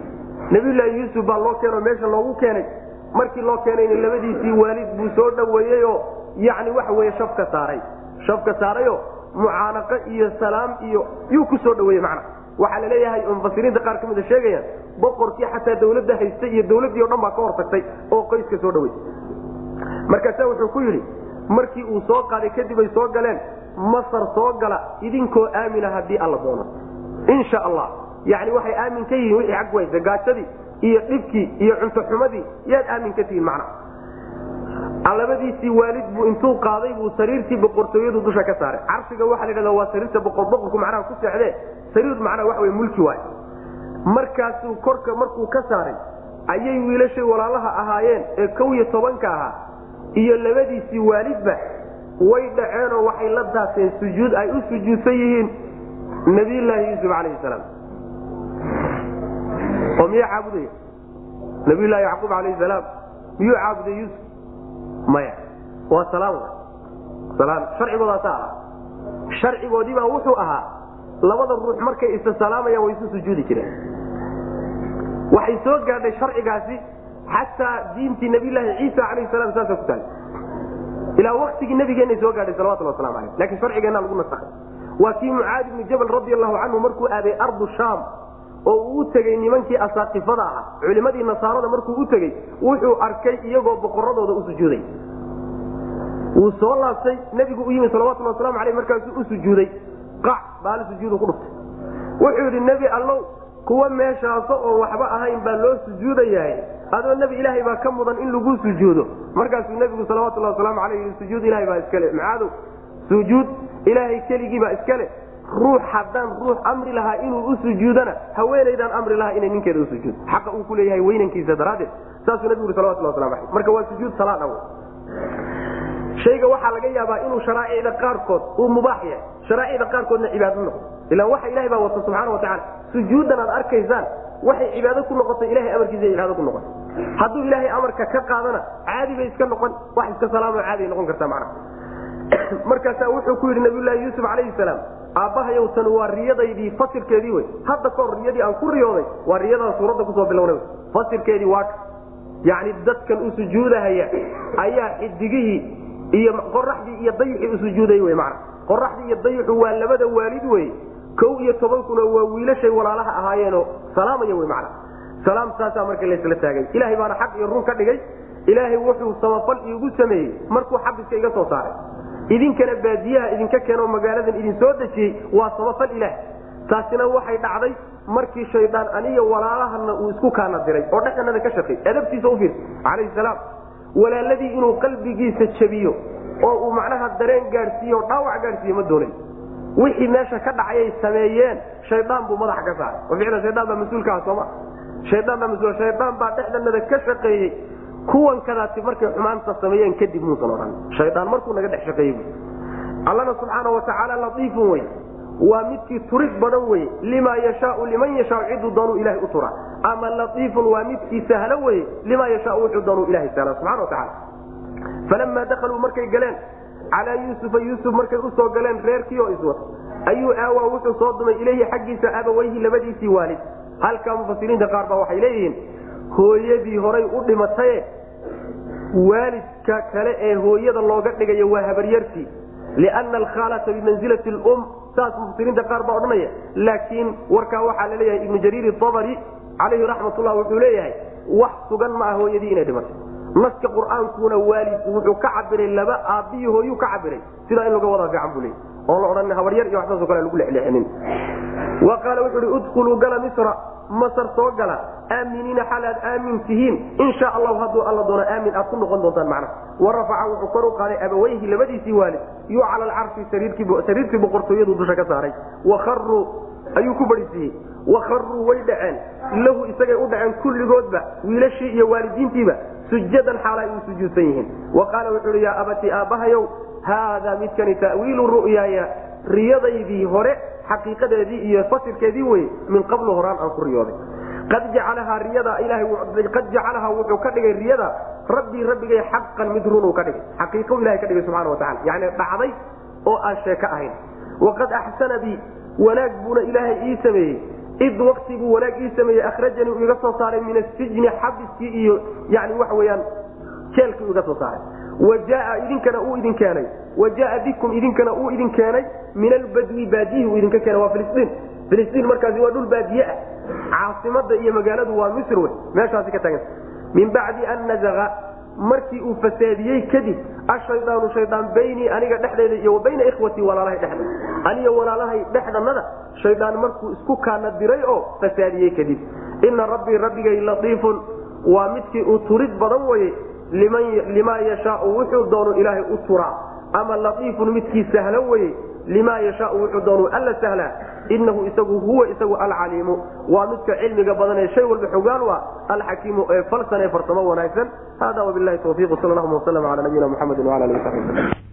nabiyulaahi yuusuf baa loo keeno meesha loogu keenay. Markii loo keenayna labadiisii waalid buu soo dhoweeyey oo yani waxa weye shafka saaray. Shafka saarayo mucaanaqo iyo salaam iyo yuu ku soo dhaweeyey macna. Waxaa la leeyahay oo mufasiriinta qaar ka mida sheegayaan boqorkii xataa dawladda haystay iyo dawladdii o dhan baa ka hortagtay oo qoyska soo dhaweysay markaasa wuxuu ku yidhi markii uu soo qaaday kadib ay soo galeen masar soo gala idinkoo aamina haddii alla doono insha allah yani waxay aamin ka yihiin wixii xag waysa gaajadii iyo dhibkii iyo cunto xumadii yaad aamin ka tihiin macna labadiisii waalid buu intuu qaaday buu sariirtii boqortooyadu dusha ka saaray. Carshiga waxaa la dhahda waa sariirta boqor boqorku macnaha ku seexdee. Sariir macnaha waxa wey mulki waay markaasuu korka markuu ka saaray ayay wiilashay walaalaha ahaayeen ee kow iyo tobanka ahaa iyo labadiisii waalidba way dhaceenoo waxay la daateen sujuud ay u sujuudsan yihiin nabiyllaahi yuusuf calayhi salaam. Oo miyaa caabudaya nabiylahi yacquub calayhi salaam miyuu caabuday yuusuf maya. Waa salaam salaam. Sharcigoodaasa ahaa sharcigoodii baa wuxuu ahaa labada ruux markay isa salaamayaan way isu sujuudi jireen. Waxay soo gaadhay sharcigaasi xataa diintii nabiyllaahi ciisa calayhi salam saasa ku taal. Ilaa waktigii nabigeenay soo gaadhay salawatulli waslamu aleyh laakiin sharcigeenna lagu nasakhay. Waa kii mucaadi ibni jabal radi allahu canhu markuu aaday ardu shaam oo uu u tegey nimankii asaaqifada ahaa. Culimadii nasaarada markuu u tegey wuxuu arkay iyagoo boqoradooda u sujuuday. Wuu soo laabtay nebigu u yimi salawatulli waslamu aleyh markaasuu u sujuuday. Qac baali sujuudu ku dhuftay wuxuu yidhi nebi allow kuwa meeshaaso oo waxba ahayn baa loo sujuudayahay adoo nebi ilaahay baa ka mudan in lagu sujuudo. Markaasuu nebigu salawatulli wasalaamu aleyh yii sujuud ilahay baa iskale macadow sujuud ilaahay keligiibaa iskale ruux haddaan ruux amri lahaa inuu u sujuudana haweenaydaan amri lahaa inay ninkeeda u sujuud. Xaqa uu ku leeyahay weynankiisa daraaddeed saasuu nebigu yuri salawatulli waslamu aleyh marka waa sujuud salaad aw shayga waxaa laga yaabaa inuu sharaa'icda qaarkood uu mubaax yahay. Sharaa'icda qaarkoodna cibaado noqdo ilaan waxa ilahay baa wata subxaana watacala sujuuddan aad arkaysaan waxay cibaado ku noqotay ilahay amarkiisa cibaado ku noqotay hadduu ilaahay amarka ka qaadana caadi bay iska noqon wax iska salaamo caadiay noqon kartaa macna. [COUGHS] Markaasaa wuxuu ku yidhi nabiyullaahi yuusuf calayhi salaam aabbahayow tan waa riyadaydii fasirkeedii wey. Hadda kahor riyadii aan ku riyooday waa riyadaan suuradda ku soo bilownay fasirkeedii waa yacni dadkan u sujuudahaya ayaa xidigihii iyo qoraxdii iyo dayixii u sujuuday wey macna. Qoraxdii iyo dayixu waa labada waalid wey. Kow iyo tobankuna waa wiilashay walaalaha ahaayeenoo salaamaya wey macna. Salaam saasaa marka laysla taagay. Ilaahay baana xaq iyo run ka dhigay. Ilaahay wuxuu samafal iigu sameeyey. Markuu xabiska iga soo saaray idinkana baadiyaha idinka keenoo magaaladan idin soo dejiyey waa samafal ilaah. Taasina waxay dhacday markii shaydaan aniyo walaalahana uu isku kaana diray oo dhexanada ka shaqay adabtiisa u fiirsa calayhi salaam. Walaaladii inuu qalbigiisa jabiyo oo uu macnaha dareen gaadhsiiyo o dhaawac gaadhsiiyo ma doonay wixii meesha ka dhacayay sameeyeen shaydaan buu madaxa ka saaray. Oo shaydaan baa mas'uulka ah sooma shaydaan baa mas'uul shaydaan baa dhexdanada ka shaqeeyey kuwan kadaati markay xumaanta sameeyeen kadib muusan odhan. Shaydaan markuu naga dhex shaqeeyey allana subxaana watacaala latiifun wey waa midkii turid badan weye limaa yashaau liman yashaau ciduu doonuu ilahay u tura ama latiifun waa midkii sahlo weye limaa yashaau wuxuu doonuu ilahay sahla subxana watacaala falamaa dakaluu markay galeen. Calaa yuusufa yuusuf markay u soo galeen reerkii oo iswata ayuu aawaa wuxuu soo dumay ilayhi xaggiisa abaweyhi labadiisii waalid. Halkaa mufasiriinta qaar baa waxay leeyihiin hooyadii horay u dhimataye waalidka kale ee hooyada looga dhigayo waa habaryartii liana alkhaalata bimansilati lum saas mufasiriinta qaar baa odhanaya. laakiin warkaa waxaa la ibnu jariir abari calayhi raxmatullah wuxuu leeyahay wax sugan ma ah hooyadii inay dhimatay. Naska qur'aankuna waalidku wuxuu ka cabiray laba aabbiyi hooyuu ka cabiray sidaa in laga wadaa fiican buu leeyay oo la odhan habaryar iyo waxsaasoo kale lagu lexleexinin wa qaala wuxuu uhi udkhuluu gala misra masar soo gala. Aaminiina xaal aad aamin tihiin. In sha allahu hadduu alla doono aamin aad ku noqon doontaan macnaha wa rafaca wuxuu kor u qaaday abaweyhi labadiisii waalid. Yuu cala alcarshi sariirtii boqortooyadu dusha ka saaray. Wakaruu ayuu ku badhisiiyey wakaruu way dhaceen. Lahu isagay u dhaceen kulligoodba wiilashii iyo waalidiintiiba sujadan xaala ay sujuudsan yihiin. Wa qaala wuxuu hi yaa abati aabbahayow haadaa midkani ta'wiilu ru'yaaya riyadaydii hore xaqiiqadeedii iyo fasirkeedii weye min qablu horaan aan ku riyooday qad jacalahaa riyada ilahaqad jacalahaa wuxuu ka dhigay riyada rabbii rabbigay xaqan mid runuu ka dhigay xaqiiqo ilahay ka dhigay subxana watacala yani dhacday oo aan sheeko ahayn waqad axsana bi wanaag buuna ilaahay ii sameeyey id waktiguu wanaag ii sameeyey akhrajanii uu iga soo saaray min asijni xabiskii iyo yani waxa weyaan jeelkii uu iga soo saaray wa jaa idinkana uu idin keenay. Wa bikum idinkana uu idin keenay. Min albadwi baadiyihi uu idinka keenay waa filistiin. Filistiin markaasi waa dhul baadiye ah. Caasimada iyo magaaladu waa misr wey. Meeshaasi ka taaganta min bacdi an nazaga markii uu fasaadiyey kadib ashaydaanu shaydaan baynii aniga dhexdeeda iyo wa bayna ikhwatii walaalahay dhexda. Aniyo walaalahay dhexdanada shaydaan markuu isku kaana diray oo fasaadiyey kadib. Ina rabbii rabbigay latiifun waa midkii uu turid badan weye limaa yashaau wuxuu doonu ilaahay u turaa ama latiifun midkii sahlo weye limaa yashaau wuxuu doonu alla sahlaa inahu isagu huwa isagu alcaliimu. Waa midka cilmiga badan ee shay walba xogaan u ah alxakiimu ee falsan ee farsamo wanaagsan. Hada wabilahi tawfiiq sal llahuma waslm ala nabiyina muxamedi wala alihi sabi